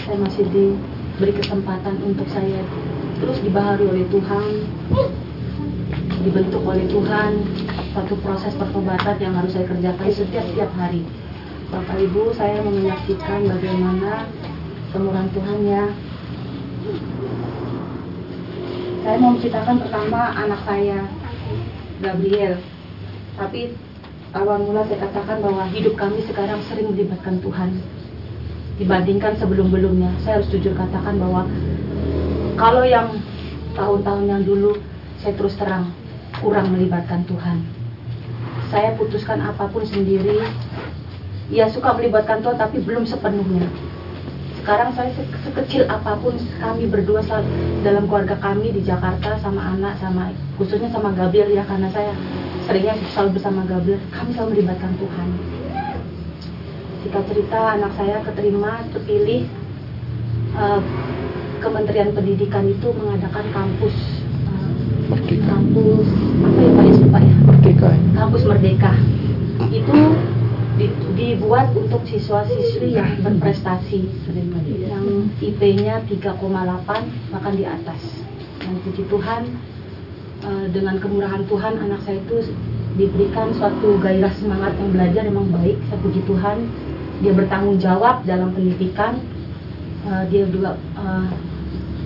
saya masih diberi kesempatan untuk saya terus dibaharui oleh Tuhan, dibentuk oleh Tuhan, satu proses pertobatan yang harus saya kerjakan setiap setiap hari. Bapak Ibu, saya mau menyaksikan bagaimana kemurahan Tuhan ya saya mau menceritakan pertama anak saya Gabriel tapi awal mula saya katakan bahwa hidup kami sekarang sering melibatkan Tuhan. Dibandingkan sebelum-belumnya saya harus jujur katakan bahwa kalau yang tahun-tahun yang dulu saya terus terang kurang melibatkan Tuhan. Saya putuskan apa pun sendiri ya suka melibatkan Tuhan tapi belum sepenuhnya. Sekarang saya se- sekecil apa pun kami berdua dalam keluarga kami di Jakarta sama anak sama khususnya sama Gabriel ya karena saya seringnya selalu bersama Gabriel kami selalu melibatkan Tuhan singkat cerita anak saya keterima terpilih eh, Kementerian Pendidikan itu mengadakan kampus Merdeka. kampus apa ya Pak ya lupa ya Merdeka. ya? kampus Merdeka itu di- dibuat untuk siswa-siswi yang berprestasi yang IP-nya 3,8 bahkan di atas dan puji Tuhan eh, dengan kemurahan Tuhan anak saya itu diberikan suatu gairah semangat yang belajar memang baik saya puji Tuhan. Dia bertanggung jawab dalam pendidikan. Eh, dia juga eh,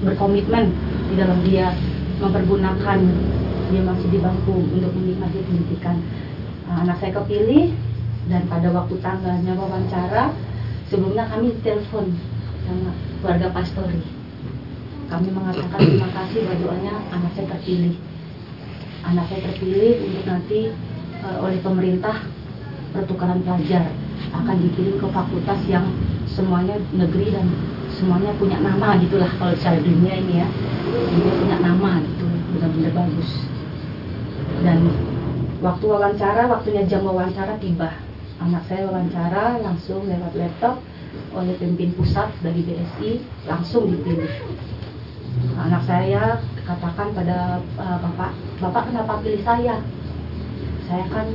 berkomitmen di dalam dia mempergunakan dia masih di bangku untuk menikmati pendidikan. Nah, anak saya kepilih dan pada waktu tanggalnya wawancara sebelumnya kami telepon sama keluarga pastori kami mengatakan terima kasih bahwa doanya anak saya terpilih anak saya terpilih untuk nanti eh, oleh pemerintah pertukaran pelajar akan dikirim ke fakultas yang semuanya negeri dan semuanya punya nama gitulah kalau secara dunia ini ya. Dia punya nama gitu benar-benar bagus. Dan waktu wawancara waktunya jam wawancara tiba. Anak saya wawancara langsung lewat laptop oleh pemimpin pusat dari BSI langsung dipilih anak saya katakan pada uh, bapak bapak kenapa pilih saya? Saya kan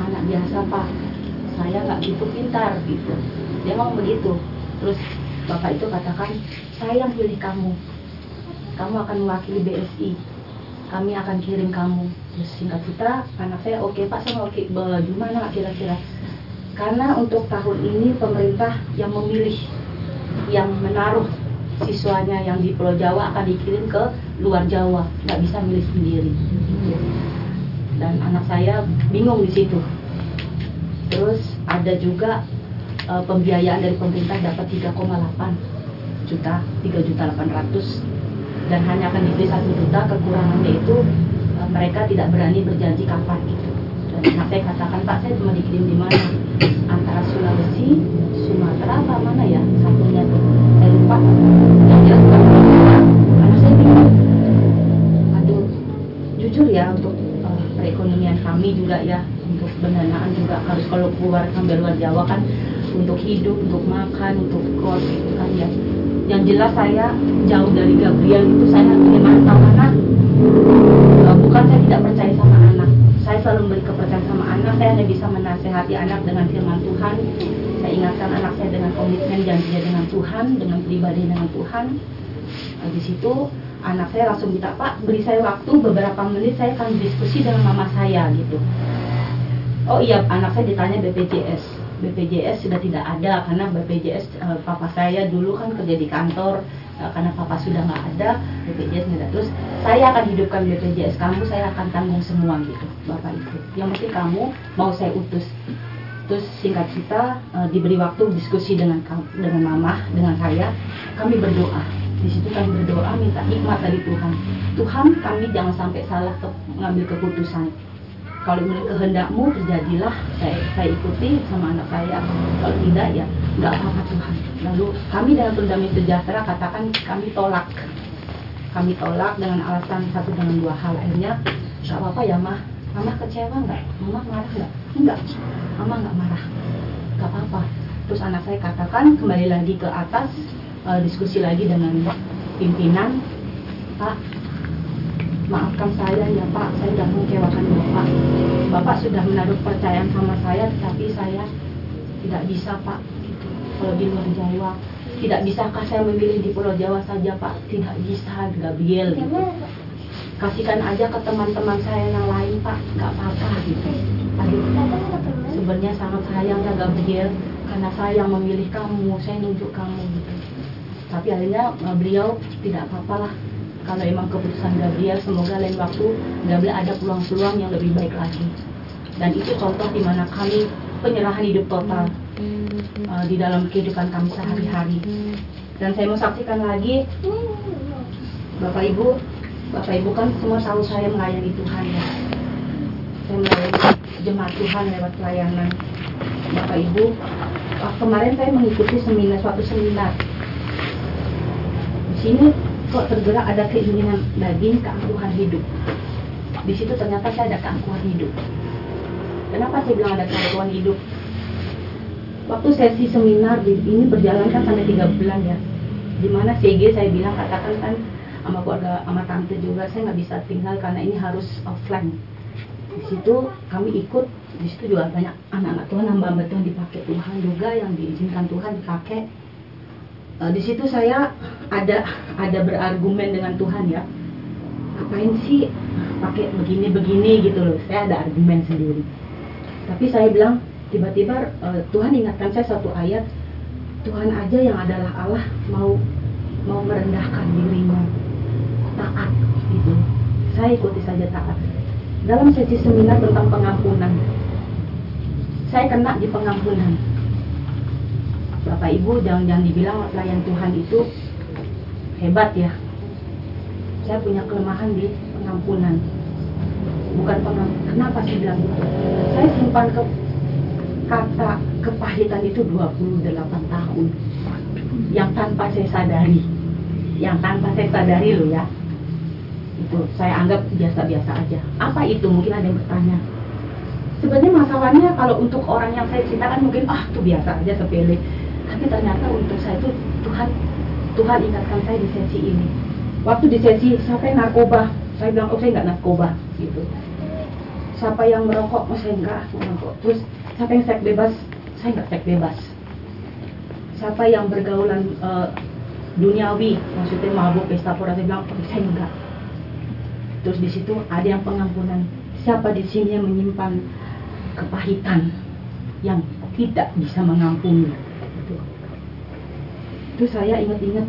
anak biasa pak. Saya nggak gitu pintar gitu. Dia ngomong begitu. Terus bapak itu katakan saya yang pilih kamu. Kamu akan mewakili BSI kami akan kirim kamu. Terus singkat cerita anak saya oke pak saya mau gimana kira-kira? Karena untuk tahun ini pemerintah yang memilih yang menaruh siswanya yang di Pulau Jawa akan dikirim ke luar Jawa. Nggak bisa milih sendiri. Dan anak saya bingung di situ. Terus ada juga eh, pembiayaan dari pemerintah dapat 3,8 juta 3 juta 800 dan hanya akan diberi satu juta kekurangannya itu eh, mereka tidak berani berjanji kapan gitu. Dan anak saya katakan pak saya cuma dikirim di mana? Antara Sulawesi Sumatera apa mana ya? Satunya tuh bukan Sumatera. anak saya bingung. Aduh jujur ya untuk eh, perekonomian kami juga ya untuk pendanaan juga harus kalau keluar sampai luar Jawa kan untuk hidup untuk makan untuk kos gitu kan ya. Yang jelas saya jauh dari Gabriel itu saya ingin tahu anak Eh, bukan saya tidak percaya sama saya selalu memberi kepercayaan sama anak. Saya hanya bisa menasehati anak dengan firman Tuhan. Saya ingatkan anak saya dengan komitmen janjinya dengan Tuhan dengan pribadi dengan Tuhan. Nah, di situ anak saya langsung minta Pak beri saya waktu beberapa menit saya akan diskusi dengan mama saya gitu. Oh iya anak saya ditanya BPJS BPJS sudah tidak ada karena BPJS eh, papa saya dulu kan kerja di kantor eh, karena papa sudah nggak ada BPJS nggak ada. Terus saya akan hidupkan BPJS kamu saya akan tanggung semua gitu bapak ibu. Yang penting kamu mau saya utus. Terus singkat cerita eh, diberi waktu diskusi dengan dengan mama dengan saya kami berdoa. Di situ kami berdoa minta hikmat dari Tuhan. Tuhan kami jangan sampai salah mengambil keputusan kalau menurut kehendakmu terjadilah saya, saya ikuti sama anak saya. Kalau tidak ya nggak apa-apa Tuhan. Lalu kami dalam pendamai sejahtera katakan kami tolak. Kami tolak dengan alasan satu dengan dua hal. Akhirnya nggak apa-apa ya mah mama kecewa nggak? Mama marah nggak? Enggak mama nggak marah. Nggak apa-apa. Terus anak saya katakan kembali lagi ke atas eh, diskusi lagi dengan pimpinan pak maafkan saya ya Pak, saya tidak mengecewakan Bapak. Bapak sudah menaruh percayaan sama saya, tetapi saya tidak bisa Pak. Gitu. Kalau di luar Jawa, tidak bisakah saya memilih di Pulau Jawa saja Pak? Tidak bisa, Gabriel. Gitu. Kasihkan aja ke teman-teman saya yang lain Pak, nggak apa-apa gitu. Aduh, sebenarnya sangat sayang ya Gabriel, karena saya yang memilih kamu, saya nunjuk kamu gitu. Tapi akhirnya eh, beliau tidak apa-apa lah kalau emang keputusan Gabriel semoga lain waktu Gabriel ada peluang-peluang yang lebih baik lagi. Dan itu contoh di mana kami penyerahan hidup total uh, di dalam kehidupan kami sehari-hari. Dan saya mau saksikan lagi Bapak Ibu Bapak Ibu kan semua tahu saya melayani Tuhan ya. Saya melayani jemaat Tuhan lewat pelayanan. Bapak Ibu kemarin saya mengikuti seminar suatu seminar. Di sini kok tergerak ada keinginan daging keangkuhan hidup. Di situ ternyata saya ada keangkuhan hidup. Kenapa saya bilang ada keangkuhan hidup? Waktu sesi seminar ini berjalan kan sampai tiga bulan ya. Di mana CG saya bilang katakan kan sama keluarga sama tante juga saya nggak bisa tinggal karena ini harus offline. Di situ kami ikut, di situ juga banyak anak-anak Tuhan, hamba-hamba Tuhan dipakai Tuhan juga yang diizinkan Tuhan dipakai Eh, di situ saya ada ada berargumen dengan Tuhan ya. Ngapain sih pakai begini begini gitu loh? Saya ada argumen sendiri. Tapi saya bilang tiba-tiba eh, Tuhan ingatkan saya satu ayat Tuhan aja yang adalah Allah mau mau merendahkan dirinya. Taat gitu. Saya ikuti saja taat. Dalam sesi seminar tentang pengampunan. Saya kena di pengampunan. Bapak Ibu jangan jangan dibilang pelayan Tuhan itu hebat ya. Saya punya kelemahan di pengampunan. Bukan pengampunan. Kenapa saya bilang itu? Saya simpan ke kata kepahitan itu 28 tahun yang tanpa saya sadari yang tanpa saya sadari loh ya itu saya anggap biasa-biasa aja apa itu mungkin ada yang bertanya sebenarnya masalahnya kalau untuk orang yang saya ceritakan mungkin ah itu biasa aja sepele tapi ternyata untuk saya itu Tuhan Tuhan ingatkan saya di sesi ini. Waktu di sesi yang narkoba? Saya bilang oh saya nggak narkoba gitu. Siapa yang merokok? Oh saya nggak merokok. Terus siapa yang seks bebas? Saya nggak seks bebas. Siapa yang bergaulan eh, duniawi? Maksudnya mabuk pesta pora saya bilang oh, saya enggak terus di situ ada yang pengampunan. Siapa di sini yang menyimpan kepahitan yang tidak bisa mengampuni itu saya ingat-ingat.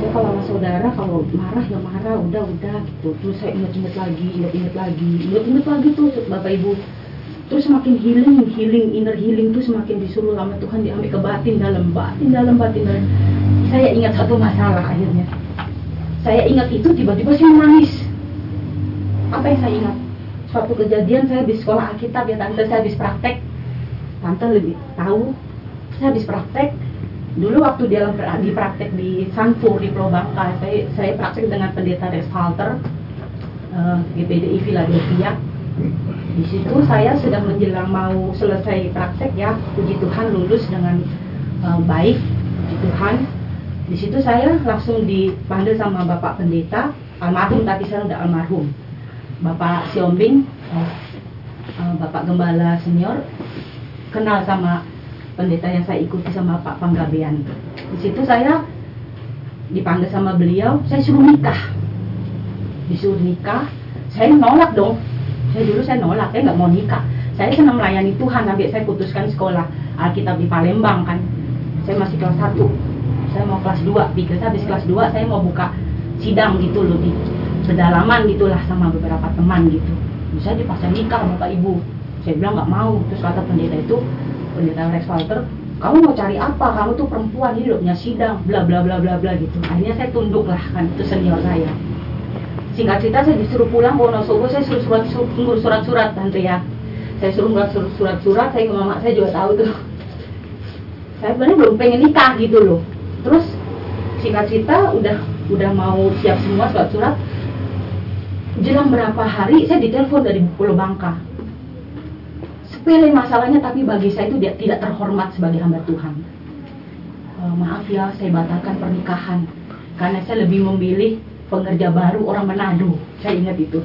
Saya kalau sama saudara kalau marah ya marah. Udah udah gitu. Terus saya ingat-ingat lagi ingat-ingat lagi. Ingat-ingat lagi tuh bapak ibu. Terus semakin healing healing inner healing tuh semakin disuruh sama Tuhan diambil ke batin dalam batin dalam batin dalam. Saya ingat satu masalah akhirnya. Saya ingat itu tiba-tiba saya menangis apa yang saya ingat? Suatu kejadian saya habis sekolah Alkitab ya tante. Saya habis praktek. Tante lebih tahu. Saya habis praktek dulu waktu di dalam di praktek di Sanfur di Bangka saya saya praktek dengan pendeta Rex Halter uh, GPDI Philadelphia. Di situ saya sudah menjelang mau selesai praktek ya puji Tuhan lulus dengan uh, baik puji Tuhan. Di situ saya langsung dipanggil sama bapak pendeta almarhum tapi saya udah almarhum. Bapak Siombing uh, uh, bapak gembala senior kenal sama pendeta yang saya ikuti sama Pak Panggabean. Di situ saya dipanggil sama beliau, saya suruh nikah. Disuruh nikah, saya nolak dong. Saya dulu saya nolak, saya nggak mau nikah. Saya senang melayani Tuhan, sampai saya putuskan sekolah Alkitab di Palembang kan. Saya masih kelas 1 Saya mau kelas 2 pikir saya habis kelas 2 saya mau buka sidang gitu loh di pedalaman gitulah sama beberapa teman gitu. Bisa dipaksa nikah Bapak Ibu. Saya bilang nggak mau. Terus kata pendeta itu, pendeta Rex Walter kamu mau cari apa? Kamu tuh perempuan punya sidang bla bla bla bla bla gitu. Akhirnya saya tunduk lah kan itu senior saya. Singkat cerita saya disuruh pulang Wonosobo saya suruh surat surat surat surat tante ya. Saya suruh surat surat surat surat saya ke mama saya juga tahu tuh. Saya sebenarnya belum pengen nikah gitu loh. Terus singkat cerita udah udah mau siap semua surat surat jelang berapa hari saya ditelepon dari Pulau Bangka sepele masalahnya tapi bagi saya itu tidak terhormat sebagai hamba Tuhan. Uh, maaf ya saya batalkan pernikahan. Karena saya lebih memilih pengerja baru orang Manado saya ingat itu.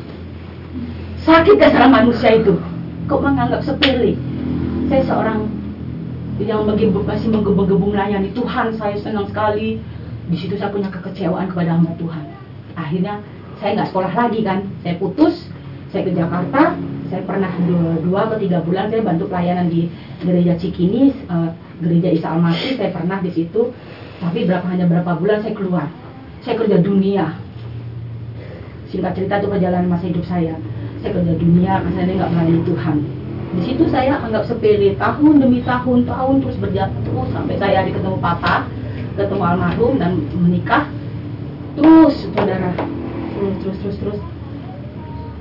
Sakit kesalahan manusia itu. Kok menganggap sepele? Saya seorang yang masih menggebu-gebu melayani Tuhan. Saya senang sekali. Di situ saya punya kekecewaan kepada hamba Tuhan. Akhirnya saya nggak sekolah lagi kan. Saya putus saya ke Jakarta saya pernah dua, dua atau tiga bulan saya bantu pelayanan di gereja Cikini uh, gereja Isa Almasi saya pernah di situ. Tapi berapa hanya berapa bulan saya keluar. Saya kerja dunia. Singkat cerita itu perjalanan masa hidup saya. Saya kerja dunia karena saya nggak melayani Tuhan. Di situ saya anggap sepele tahun demi tahun tahun terus berjalan terus sampai saya hari ketemu papa ketemu almarhum dan menikah. Terus saudara. Terus terus terus terus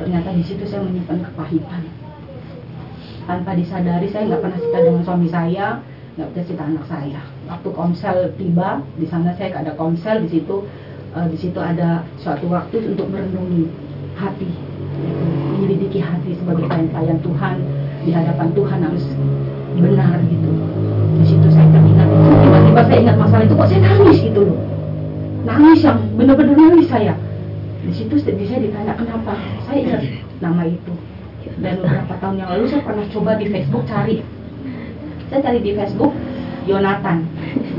ternyata di situ saya menyimpan kepahitan. Tanpa disadari saya nggak pernah cerita dengan suami saya nggak pernah cerita anak saya. Waktu komsel tiba di sana saya ada komsel di situ uh, di situ ada suatu waktu untuk merenungi hati. Menyelidiki hati sebagai pelayan Tuhan di hadapan Tuhan harus benar gitu. Di situ saya teringat tiba-tiba saya ingat masalah itu kok saya nangis gitu loh. Nangis yang benar-benar nangis saya di situ saya ditanya kenapa? Saya ingat nama itu. Dan beberapa tahun yang lalu saya pernah coba di Facebook cari. Saya cari di Facebook Yonatan.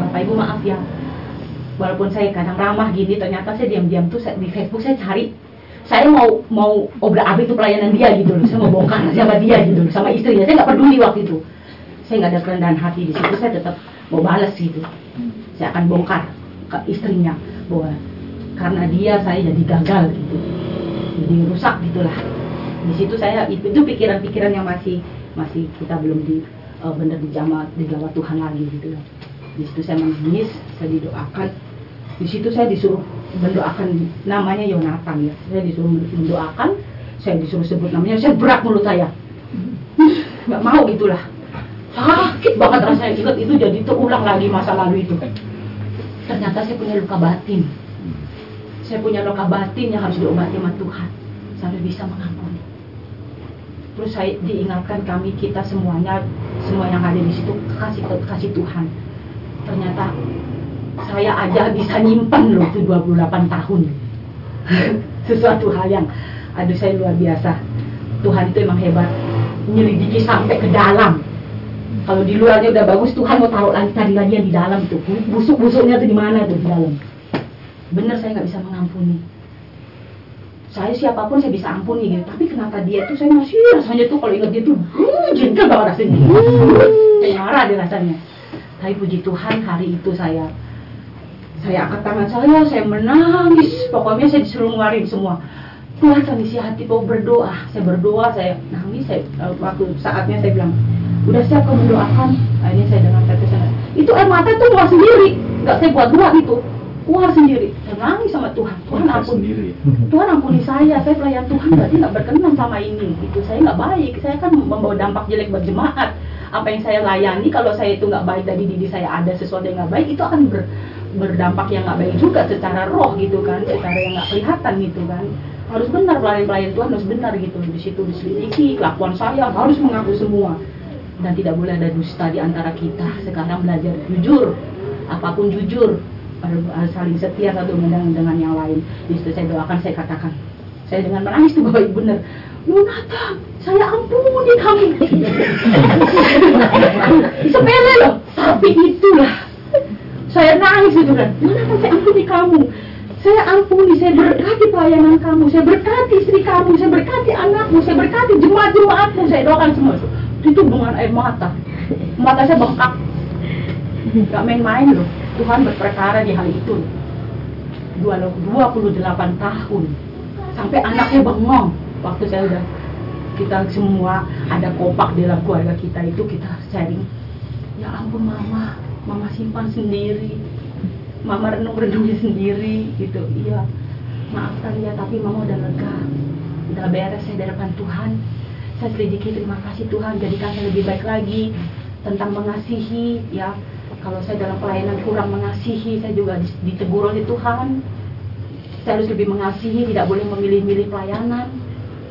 Bapak ibu maaf ya. Walaupun saya kadang ramah gini ternyata saya diam-diam tuh di Facebook saya cari. Saya mau mau obrak abrik itu pelayanan dia gitu loh. Saya mau bongkar sama dia gitu loh sama istrinya saya nggak peduli waktu itu. Saya nggak ada kerendahan hati di situ. Saya tetap mau balas gitu. Saya akan bongkar ke istrinya bahwa karena dia saya jadi gagal gitu. Jadi rusak gitulah. Di situ saya itu, pikiran-pikiran yang masih masih kita belum di eh, benar dijama di jawa Tuhan lagi gitu ya di situ saya menangis saya didoakan. Di situ saya disuruh mendoakan namanya Yonatan ya. Saya disuruh mendoakan saya disuruh sebut namanya saya berat mulut saya. Nggak mau gitulah. Sakit banget rasanya. Ingat itu jadi terulang lagi masa lalu itu. Ternyata saya punya luka batin saya punya luka batin yang harus diobati sama Tuhan saya bisa mengampuni. Terus saya diingatkan kami kita semuanya semua yang ada di situ kasih kasih Tuhan. Ternyata saya aja bisa nyimpen loh itu 28 tahun. Sesuatu hal yang aduh saya luar biasa. Tuhan itu emang hebat. Nyelidiki sampai ke dalam. Kalau di luarnya udah bagus Tuhan mau taruh lagi cari lagi yang di dalam tuh. Busuk-busuknya tuh di mana tuh di dalam bener saya nggak bisa mengampuni. Saya siapa pun saya bisa ampuni gitu. Tapi kenapa dia tuh saya masih rasanya tuh kalau ingat dia tuh uh, jengkel banget rasanya. Kayak marah deh rasanya. Tapi puji Tuhan hari itu saya saya angkat tangan saya saya menangis. Pokoknya saya disuruh ngeluarin semua. Tuhan kondisi hati mau berdoa. Saya berdoa saya nangis saya eh, waktu saatnya saya bilang udah siap kamu mendoakan akhirnya saya dengan tetesan itu air mata tuh keluar sendiri nggak saya buat buat itu keluar sendiri saya nangis sama Tuhan Tuhan ampun sendiri. Tuhan ampuni saya, saya pelayan Tuhan berarti nggak berkenan sama ini. Itu saya nggak baik, saya kan membawa dampak jelek buat jemaat. Apa yang saya layani kalau saya itu nggak baik dari diri saya ada sesuatu yang nggak baik itu akan ber- berdampak yang nggak baik juga secara roh gitu kan, secara yang nggak kelihatan gitu kan. Harus benar pelayan-pelayan Tuhan harus benar gitu di situ diselidiki kelakuan saya harus mengaku semua dan tidak boleh ada dusta di antara kita. Sekarang belajar jujur, apa pun jujur, saling setia satu dengan dengan yang lain. Di situ saya doakan, saya katakan, saya dengan menangis tuh bapak ibu. Yunata, saya ampuni kamu. Sepele loh, tapi itulah. Saya nangis itu kan. Saya ampuni kamu. Saya ampuni, saya berkati pelayanan kamu, saya berkati istri kamu, saya berkati anakmu, saya berkati jemaat-jemaatmu, saya doakan semua. Itu dengan air mata. Mata saya bengkak. Gak main-main loh. Tuhan berperkara di hal itu. Dua- 28 tahun. Sampai anaknya bengong. Waktu saya udah kita semua ada kopak dalam keluarga kita itu kita sharing. Ya ampun mama, mama simpan sendiri. Mama renung-renungnya sendiri gitu. Iya. Maafkan ya, tapi mama udah lega. Udah beres saya di depan Tuhan. Saya selidiki terima kasih Tuhan jadikan saya lebih baik lagi tentang mengasihi ya kalau saya dalam pelayanan kurang mengasihi saya juga di- ditegur oleh Tuhan. Saya harus lebih mengasihi tidak boleh memilih-milih pelayanan.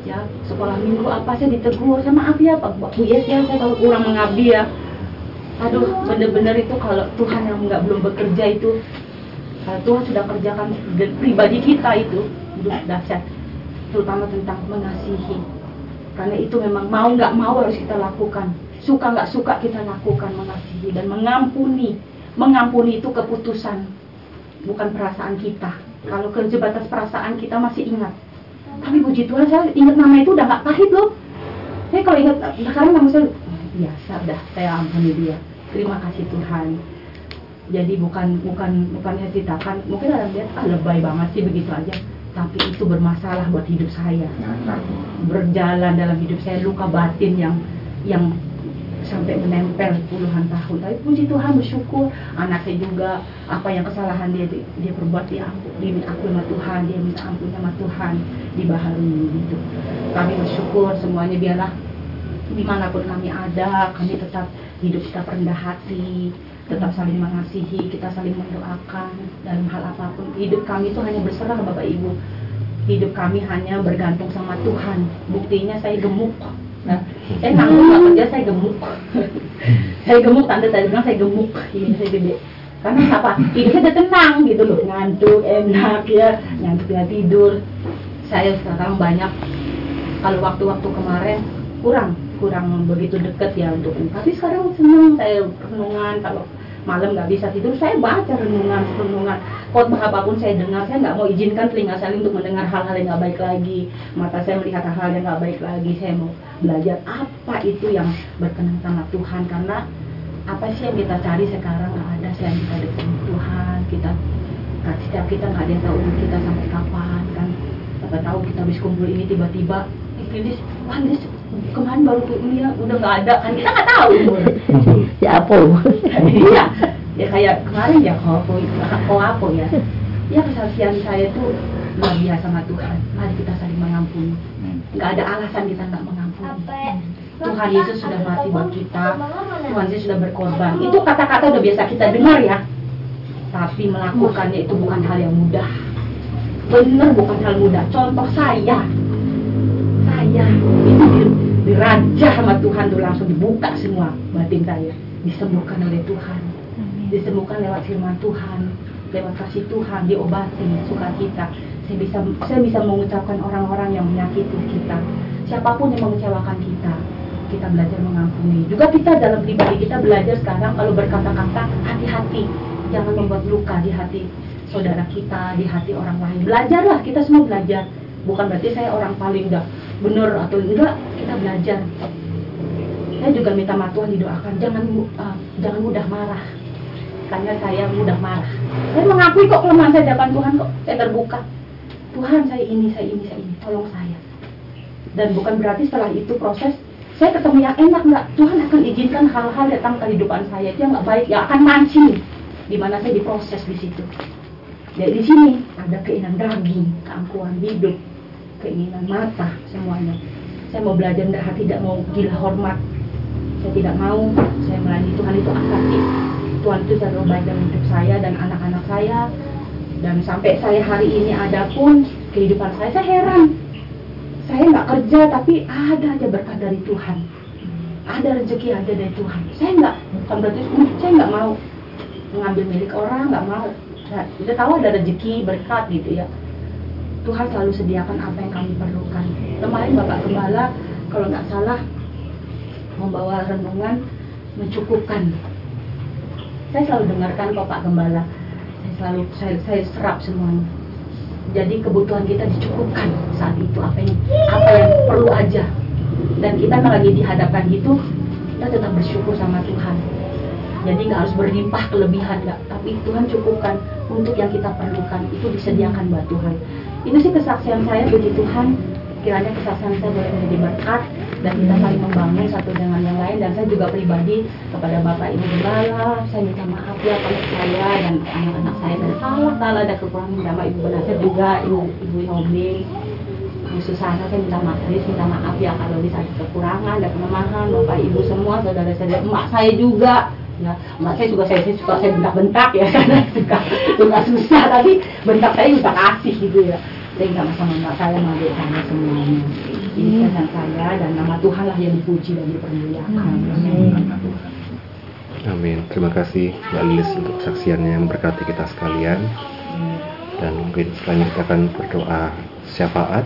Ya sekolah minggu apa saya ditegur. Saya maaf ya Pak. Bu Yes ya saya kalau kurang mengabdi ya. Aduh bener-bener itu kalau Tuhan yang nggak belum bekerja itu Tuhan sudah kerjakan pribadi kita itu itu dahsyat. Terutama tentang mengasihi. Karena itu memang mau nggak mau harus kita lakukan suka nggak suka kita lakukan mengasihi dan mengampuni. Mengampuni itu keputusan bukan perasaan kita. Kalau kerja batas perasaan kita masih ingat. Tapi puji Tuhan saya ingat nama itu udah nggak pahit loh. Saya kalau ingat sekarang nama saya biasa dah saya ampuni dia. Terima kasih Tuhan. Jadi bukan bukan bukannya ceritakan mungkin orang lihat ah lebay banget sih begitu aja. Tapi itu bermasalah buat hidup saya. Ngakak. berjalan dalam hidup saya luka batin yang yang sampai menempel puluhan tahun. Tapi puji Tuhan bersyukur. Anak saya juga apa yang kesalahan dia dia perbuat dia ampun dia minta ampun sama Tuhan dia minta ampun sama Tuhan dibaharui gitu. Kami bersyukur semuanya biarlah di mana pun kami ada kami tetap hidup kita rendah hati tetap saling mengasihi kita saling mendoakan dalam hal apa pun. Hidup kami itu hanya berserah Bapak Ibu. Hidup kami hanya bergantung sama Tuhan. Buktinya saya gemuk nah, saya nganggur nggak kerja saya gemuk. Saya gemuk tante tadi bilang saya gemuk. Ini saya gede. Karena apa? Hidup saya tenang gitu loh. Ngantuk enak ya. Ngantuknya tidur. Saya sekarang banyak. Kalau waktu-waktu kemarin kurang. Kurang begitu deket ya untuk tapi sekarang senang saya renungan. Kalau malam nggak bisa tidur. Saya baca renungan renungan. Khotbah apa pun saya dengar. Saya nggak mau izinkan telinga saya untuk mendengar hal-hal yang nggak baik lagi. Mata saya melihat hal-hal yang nggak baik lagi. Saya mau belajar apa itu yang berkenan sama Tuhan. Karena apa sih yang kita cari sekarang? Nggak ada yang kita dekat Tuhan. Kita setiap kita nggak ada yang tahu kita sampai kapan kan? Siapa tahu kita habis kumpul ini tiba-tiba wah Lilis kemarin baru ke ini ya udah nggak ada kan. Kita nggak tahu. Ya apa? iya. Ya kayak kemarin ya kok kok apa ya. Ya kesaksian saya tuh luar biasa sama Tuhan. Mari kita saling mengampuni. Nggak ada alasan kita nggak mengampuni. Tuhan Yesus sudah mati buat kita. Tuhan Yesus sudah berkorban. Itu kata-kata udah biasa kita dengar ya. Tapi melakukannya itu bukan hal yang mudah. Bener bukan hal mudah. Contoh saya saya. Itu di- diraja sama Tuhan tuh langsung dibuka semua batin saya. Disembuhkan oleh Tuhan. Disembuhkan lewat firman Tuhan lewat kasih Tuhan diobati sukacita saya bisa saya bisa mengucapkan orang-orang yang menyakiti kita. Siapa pun yang mengecewakan kita kita belajar mengampuni. Juga kita dalam pribadi kita belajar sekarang kalau berkata-kata hati-hati. Jangan membuat luka di hati saudara kita di hati orang lain. Belajarlah kita semua belajar bukan berarti saya orang paling enggak benar atau enggak kita belajar. Saya juga minta sama didoakan jangan uh, jangan mudah marah. Karena saya mudah marah. Saya mengakui kok kelemahan saya hadapan Tuhan kok. Saya terbuka. Tuhan saya ini saya ini saya ini. Tolong saya. Dan bukan berarti setelah itu proses saya ketemu yang enak nggak. Tuhan akan izinkan hal-hal datang ke kehidupan saya. Yang nggak baik yang akan mancing. Di mana saya diproses di situ. Ya di sini ada keinginan daging keangkuhan hidup keinginan mata semuanya. Saya mau belajar tidak tidak mau gila hormat. Saya tidak mau saya melayani Tuhan itu asasi. Tuhan itu selalu baik dalam hidup saya dan anak-anak saya. Dan sampai saya hari ini ada pun kehidupan saya saya heran. Saya nggak kerja tapi ada aja berkat dari Tuhan. Ada rezeki ada dari Tuhan. Saya nggak bukan berarti "Hmm, saya nggak mau mengambil milik orang nggak mau. Udah tahu ada rezeki berkat gitu ya Tuhan selalu sediakan apa yang kami perlukan. Kemarin Bapak Gembala kalau nggak salah membawa renungan mencukupkan. Saya selalu dengarkan kok Pak Gembala. Saya selalu saya, saya serap semuanya. Jadi kebutuhan kita dicukupkan saat itu. Apa yang apa yang perlu aja. Dan kita kalau lagi dihadapkan gitu kita tetap bersyukur sama Tuhan. Jadi nggak harus berlimpah kelebihan nggak. Tapi Tuhan cukupkan untuk yang kita perlukan itu disediakan buat Tuhan. Ini sih kesaksian saya puji Tuhan. Kiranya kesaksian saya boleh menjadi berkat dan kita saling membangun satu dengan yang lain. Dan saya juga pribadi kepada Bapak Ibu Gembala saya minta maaf ya kalau saya dan anak-anak saya. Dan salah salah ada kekurangan sama Ibu Benasir juga Ibu Ibu Ibu Susana saya minta maaf saya minta maaf ya kalau bisa ada kekurangan ada kelemahan. Bapak Ibu semua saudara-saudara emak saya juga ya emak saya juga saya, saya suka saya bentak-bentak ya karena suka suka susah. Tapi bentak saya juga kasih gitu ya. Saya minta sama emak saya sama adik saya semuanya. Ini kesan saya dan nama Tuhan lah yang dipuji dan dipermuliakan. Amin. Terima kasih Mbak Lilis untuk kesaksiannya yang memberkati kita sekalian. Dan mungkin selanjutnya kita akan berdoa syafaat.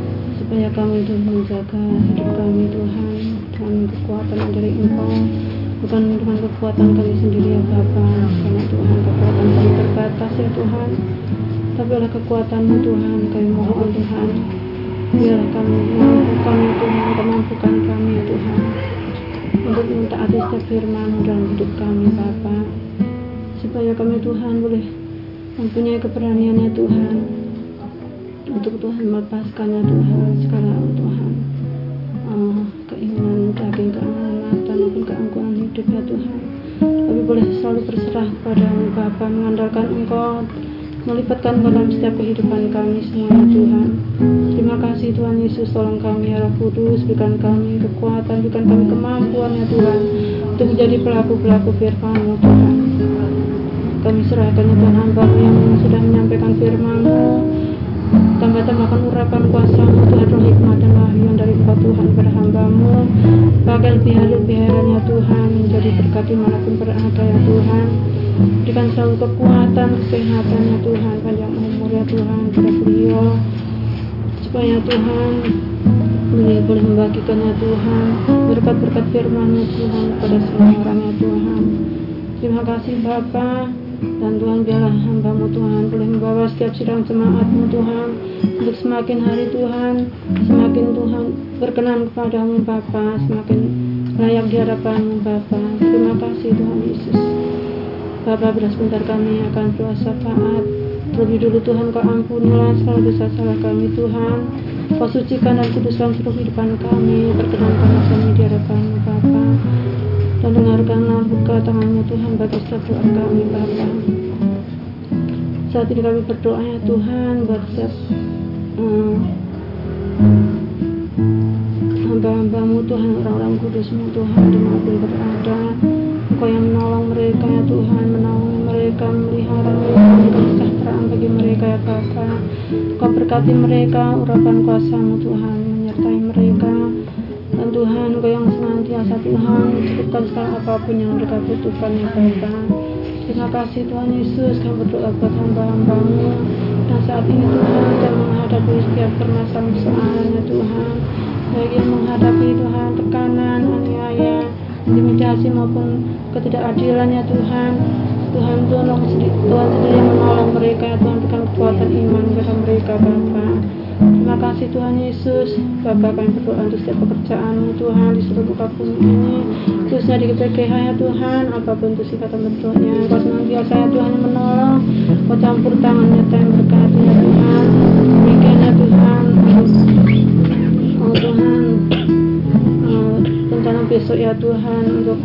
Supaya kami itu menjaga hidup kami Tuhan. Dengan kekuatan dari Engkau. Bukan dengan kekuatan kami sendiri ya Bapa. Karena Tuhan kekuatan kami terbatas ya Tuhan. Tapi oleh kekuatanmu Tuhan Kami mohon Tuhan. Biar kami mampukan ya Tuhan Kemampukan kami ya Tuhan Untuk mentaati setiap firman dalam hidup kami Bapa. Supaya kami Tuhan boleh mempunyai keberaniannya Tuhan Untuk Tuhan melepaskannya Tuhan Sekarang Tuhan. Eh, Keinginan daging, mata maupun keangkuhan hidup ya Tuhan. Tapi boleh selalu berserah kepada Bapa Mengandalkan Engkau melipatkan dalam setiap kehidupan kami semua ya Tuhan. Terima kasih Tuhan Yesus tolong kami ya Roh Kudus berikan kami kekuatan berikan kami kemampuan ya Tuhan untuk menjadi pelaku-pelaku firman-Mu Tuhan. Kami serahkan ya Tuhan hamba yang sudah menyampaikan firman-Mu tambah-tambahkan urapan kuasa-Mu Tuhan roh hikmat dan wahyu dari Engkau Tuhan pada hamba-Mu. Pakai lebih lebih heran ya Tuhan menjadi berkat di mana pun berada ya Tuhan. Berikan selalu kekuatan kesehatan ya Tuhan panjang umur ya Tuhan pada beliau. Supaya Tuhan boleh boleh membagikan ya Tuhan. Berkat-berkat firman Tuhan kepada semua orang ya Tuhan. Terima kasih Bapa dan Tuhan biarlah hambamu Tuhan. Boleh membawa setiap sidang jemaatmu Tuhan. Untuk semakin hari Tuhan semakin Tuhan berkenan kepadamu Bapa. Semakin layak di hadapanmu Bapa. Terima kasih Tuhan Yesus. Bapa beras sebentar kami akan puasa taat Terlebih dulu Tuhan kau ampunilah segala dosa salah kami Tuhan. Kau sucikan dan kuduskan seluruh kehidupan kami. Perkenankanlah kami di hadapanmu Bapa Dan dengarkanlah buka tanganmu Tuhan bagi setiap doa kami Bapa. Saat ini kami berdoa ya Tuhan Buat setiap eh, hamba-hambamu Tuhan Orang-orang kudusmu Tuhan di mana pun berada. Engkau yang menolong mereka ya Tuhan Menaungi mereka, melihara mereka kesejahteraan bagi mereka ya Bapa. Kau berkati mereka Urapan kuasamu Tuhan Menyertai mereka Dan Tuhan Kau yang senantiasa Tuhan Cukupkan segala apa pun yang mereka butuhkan ya Bapa Terima kasih Tuhan Yesus Kau berdoa buat hamba-hambamu. Dan saat ini Tuhan Dan menghadapi setiap permasalahan ya Tuhan. Baik yang menghadapi Tuhan tekanan, aniaya, intimidasi maupun ketidakadilan ya Tuhan. Tuhan tolong Tuhan sendiri yang menolong mereka. Tuhan berikan kekuatan iman kepada mereka Bapa Terima kasih Tuhan Yesus. Bapa kami berdoa untuk setiap pekerjaanmu Tuhan di seluruh muka bumi ini. Khususnya di GPGH ya Tuhan. Apa pun itu sifat dan bentuknya Kau senantiasa ya Tuhan yang menolong. Kau campur tangannya Tuhan berkati ya Tuhan. Demikian ya Tuhan. Oh Tuhan. Oh, rencana besok ya Tuhan untuk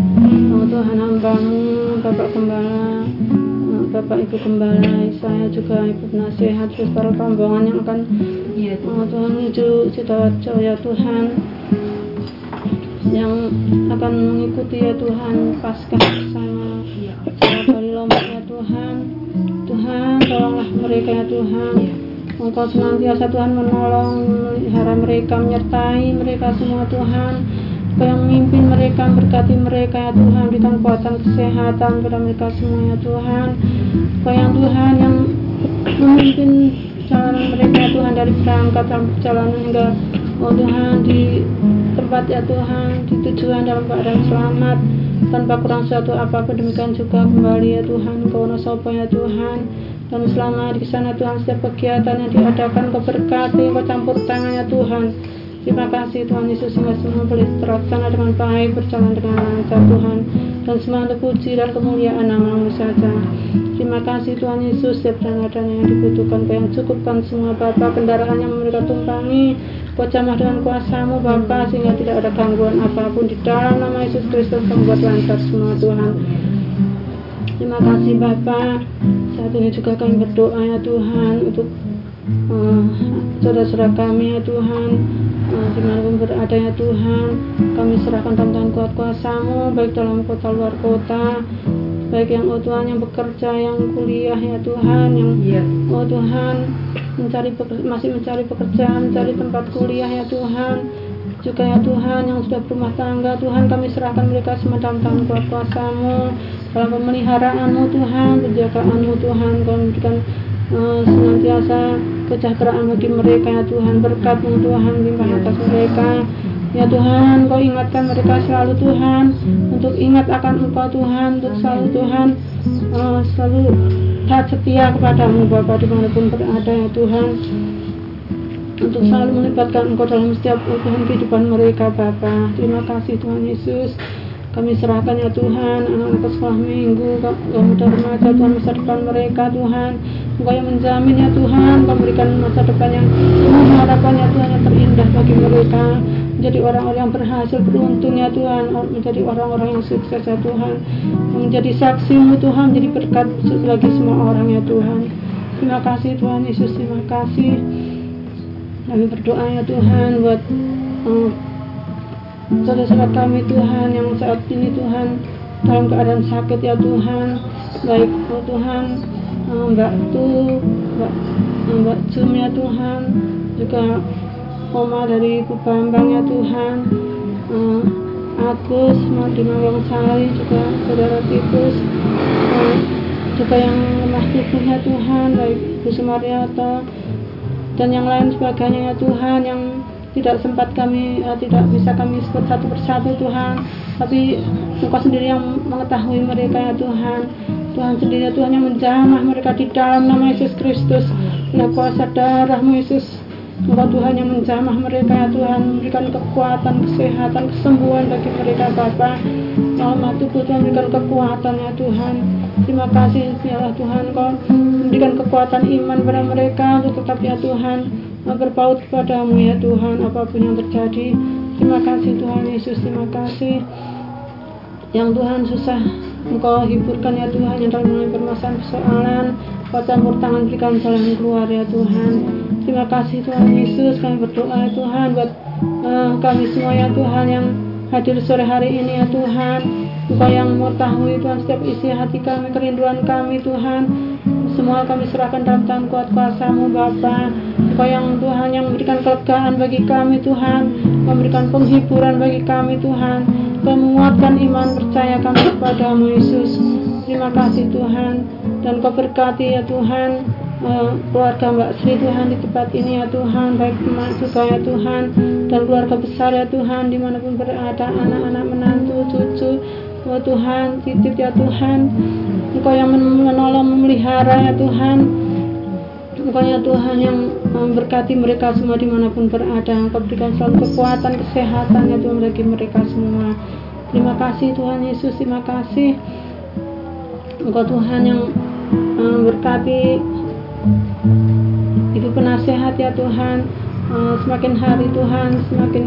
oh, Tuhan hambamu Bapak Gembala. oh, Bapak Ibu Gembala saya juga Ibu Nasihat terus para rombongan yang akan oh, Tuhan menuju Sidoarjo ya Tuhan. Yang akan mengikuti ya Tuhan Paskah bersama. Dari Lombok ya Tuhan. Tuhan tolonglah mereka ya Tuhan. Engkau senantiasa Tuhan menolong, melihara mereka, menyertai mereka semua Tuhan. Memimpin mereka, berkati mereka ya Tuhan, berikan kekuatan kesehatan kepada mereka semua ya Tuhan. Engkau yang Tuhan yang memimpin perjalanan mereka ya Tuhan dari berangkat sampai perjalanan hingga oh Tuhan di tempat ya Tuhan di tujuan dalam keadaan selamat tanpa kurang suatu apa pun demikian juga kembali ya Tuhan kau sopo ya Tuhan dan selama di sana Tuhan setiap kegiatan yang diadakan kau berkati kau campur tangan ya Tuhan terima kasih Tuhan Yesus sehingga semua boleh terlaksana dengan baik berjalan dengan lancar Tuhan. Dan semua untuk puji dan kemuliaan namamu saja. Terima kasih Tuhan Yesus setiap dana-dana yang dibutuhkan kau yang cukupkan semua Bapak kendaraan yang mereka tumpangi kau jamah dengan kuasamu Bapak sehingga tidak ada gangguan apa pun di dalam nama Yesus Kristus kau buat lancar semua Tuhan. Terima kasih Bapak. Saat ini juga kami berdoa ya Tuhan untuk saudara-saudara kami ya Tuhan. Uh, di mana pun berada ya Tuhan. Kami serahkan dalam tangan kuat kuasamu baik dalam kota luar kota. Baik yang oh Tuhan yang bekerja yang kuliah ya Tuhan. Yang oh Tuhan mencari masih mencari pekerjaan mencari tempat kuliah ya Tuhan. Juga ya Tuhan yang sudah berumah tangga Tuhan kami serahkan mereka semua dalam tangan kuat kuasamu dalam pemeliharaanmu Tuhan penjagaanmu Tuhan. Kau memberikan eh, senantiasa kesejahteraan bagi mereka ya Tuhan. Berkatmu Tuhan limpah atas mereka. Ya Tuhan kau ingatkan mereka selalu Tuhan. Untuk ingat akan engkau Tuhan. Untuk selalu Tuhan eh, selalu taat setia kepadamu Bapa di mana pun berada ya Tuhan. Untuk selalu melibatkan Engkau dalam setiap urusan kehidupan mereka Bapa. Terima kasih Tuhan Yesus. Kami serahkan ya Tuhan anak-anak sekolah minggu, ke muda remaja Tuhan masa depan mereka Tuhan. Engkau yang menjamin ya Tuhan, memberikan masa depan yang penuh harapan ya Tuhan yang terindah bagi mereka. Menjadi orang-orang yang berhasil beruntung ya Tuhan, menjadi orang-orang yang sukses ya Tuhan, menjadi saksimu Tuhan, menjadi berkat bagi semua orang ya Tuhan. Terima kasih Tuhan Yesus, terima kasih. Kami berdoa ya Tuhan buat uh, saudara-saudara kami Tuhan yang saat ini Tuhan dalam keadaan sakit ya Tuhan. Baik oh Tuhan uh, Mbak Tu Mbak, uh, Mbak Jum ya Tuhan. Juga Oma dari Ibu Bambang ya Tuhan. Uh, Agus di Mawang Sari juga saudara Titus uh, juga yang lemah tubuh ya Tuhan baik Ibu Sumaryoto dan yang lain sebagainya ya Tuhan yang tidak sempat kami eh, tidak bisa kami sebut satu persatu Tuhan. Tapi Engkau sendiri yang mengetahui mereka ya Tuhan. Tuhan sendiri ya Tuhan yang menjamah mereka di dalam nama Yesus Kristus. Oleh kuasa darahmu Yesus. Engkau Tuhan yang menjamah mereka ya Tuhan. Memberikan kekuatan, kesehatan, kesembuhan bagi mereka Bapa. Selamat tubuh Tuhan memberikan kekuatan ya Tuhan. Terima kasih ya Tuhan. Kau memberikan kekuatan iman pada mereka untuk tetap ya Tuhan berpaut kepadamu ya Tuhan apa pun yang terjadi. Terima kasih Tuhan Yesus terima kasih. Yang Tuhan susah Engkau hiburkan ya Tuhan yang dalam mengalami permasalahan persoalan. Kau campur tangan berikan jalan keluar ya Tuhan. Terima kasih Tuhan Yesus kami berdoa ya Tuhan buat eh, kami semua ya Tuhan yang hadir sore hari ini ya Tuhan Engkau yang mengetahui Tuhan setiap isi hati kami kerinduan kami Tuhan. Semua kami serahkan dalam tangan kuat kuasamu Bapa. Engkau yang Tuhan yang memberikan kelegaan bagi kami Tuhan. Memberikan penghiburan bagi kami Tuhan. Kau menguatkan iman percaya kami kepadamu Yesus. Terima kasih Tuhan. Dan kau berkati ya Tuhan. Eh, keluarga Mbak Sri Tuhan di tempat ini ya Tuhan. Baik emak juga ya Tuhan. Dan keluarga besar ya Tuhan di mana pun berada anak-anak menantu cucu Oh Tuhan, titip ya Tuhan. Engkau yang menolong, memelihara ya Tuhan. Engkau ya Tuhan yang memberkati mereka semua di mana pun berada. Engkau berikan selalu kekuatan, kesehatan ya Tuhan bagi mereka semua. Terima kasih Tuhan Yesus, terima kasih. Engkau Tuhan yang memberkati. Ibu penasehat ya Tuhan. Eh, Semakin hari Tuhan, semakin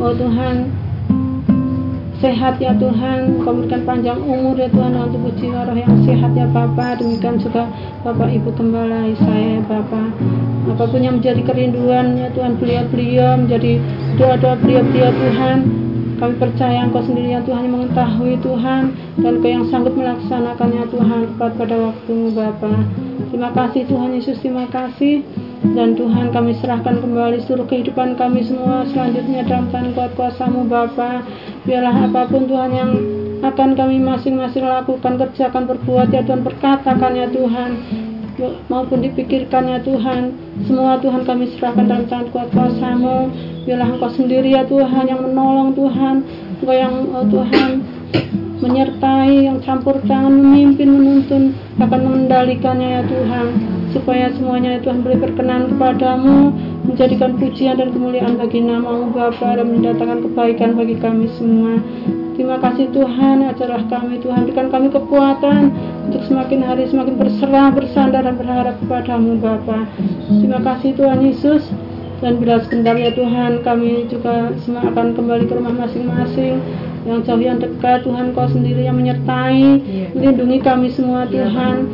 Oh Tuhan sehat ya Tuhan Kau berikan panjang umur ya Tuhan tubuh jiwa roh yang sehat ya Bapa. Demikian juga Bapak Ibu Gembala saya ya Bapa. Apa pun yang menjadi kerinduan ya Tuhan beliau-beliau menjadi doa-doa beliau-beliau Tuhan. Kami percaya Engkau sendiri ya Tuhan yang mengetahui Tuhan. Dan Engkau yang sanggup melaksanakannya Tuhan tepat pada waktumu Bapa. Terima kasih Tuhan Yesus terima kasih dan Tuhan kami serahkan kembali seluruh kehidupan kami semua. Selanjutnya dalam tangan kuat kuasamu Bapa. Biarlah apa pun Tuhan yang akan kami masing-masing lakukan kerjakan berbuat ya Tuhan perkatakan ya Tuhan. Maupun dipikirkan ya Tuhan. Semua Tuhan kami serahkan dalam tangan kuat kuasamu. Biarlah engkau sendiri ya Tuhan yang menolong Tuhan. Engkau yang oh Tuhan menyertai yang campur tangan memimpin menuntun akan mengendalikannya ya Tuhan supaya semuanya ya Tuhan boleh berkenan kepadamu menjadikan pujian dan kemuliaan bagi namamu Bapa dan mendatangkan kebaikan bagi kami semua. Terima kasih Tuhan ajarlah kami Tuhan berikan kami kekuatan untuk semakin hari semakin berserah bersandar dan berharap kepadamu Bapa. Terima kasih Tuhan Yesus. Dan bila sebentar ya Tuhan kami juga semua akan kembali ke rumah masing-masing. Yang jauh yang dekat Tuhan kau sendiri yang menyertai. Melindungi kami semua Tuhan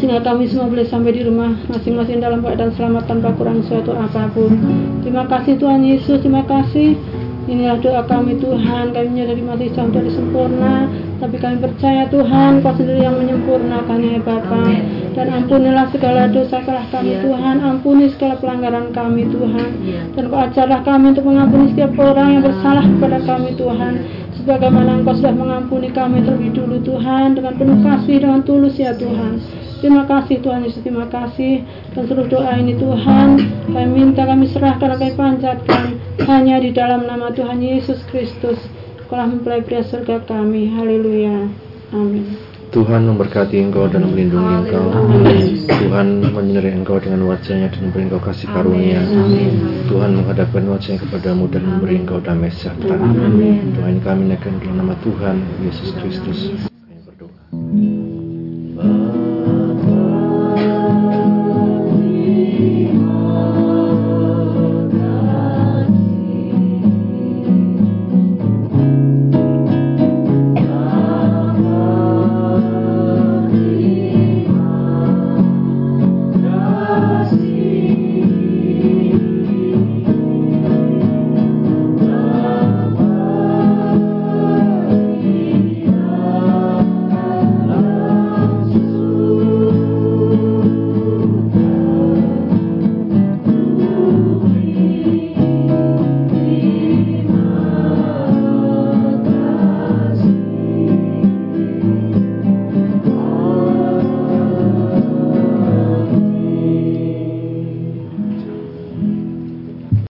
sehingga kami semua boleh sampai di rumah masing-masing dalam keadaan selamat tanpa kurang suatu apa pun. Terima kasih Tuhan Yesus terima kasih. Inilah doa kami Tuhan, kami menyadari masih jauh dari sempurna Tapi kami percaya Tuhan, Kau sendiri yang menyempurnakannya ya Bapa. Dan ampunilah segala dosa salah kami Tuhan. Ampuni segala pelanggaran kami Tuhan. Dan Kau ajarlah kami untuk mengampuni setiap orang yang bersalah kepada kami Tuhan. Sebagaimana Engkau sudah mengampuni kami terlebih dulu Tuhan Dengan penuh kasih, dengan tulus ya Tuhan Terima kasih Tuhan Yesus, terima kasih. Dan seluruh doa ini Tuhan Kami minta, kami serahkan, kami panjatkan Hanya di dalam nama Tuhan Yesus Kristus Kaulah mempelai pria surga kami. Haleluya. Amin. Tuhan memberkati engkau dan melindungi engkau. Tuhan menyinari engkau dengan wajahnya dan memberi engkau kasih karunia. Tuhan menghadapkan wajahnya kepadamu dan memberi engkau damai sejahtera. Doa ini kami naikkan dalam nama Tuhan Yesus Kristus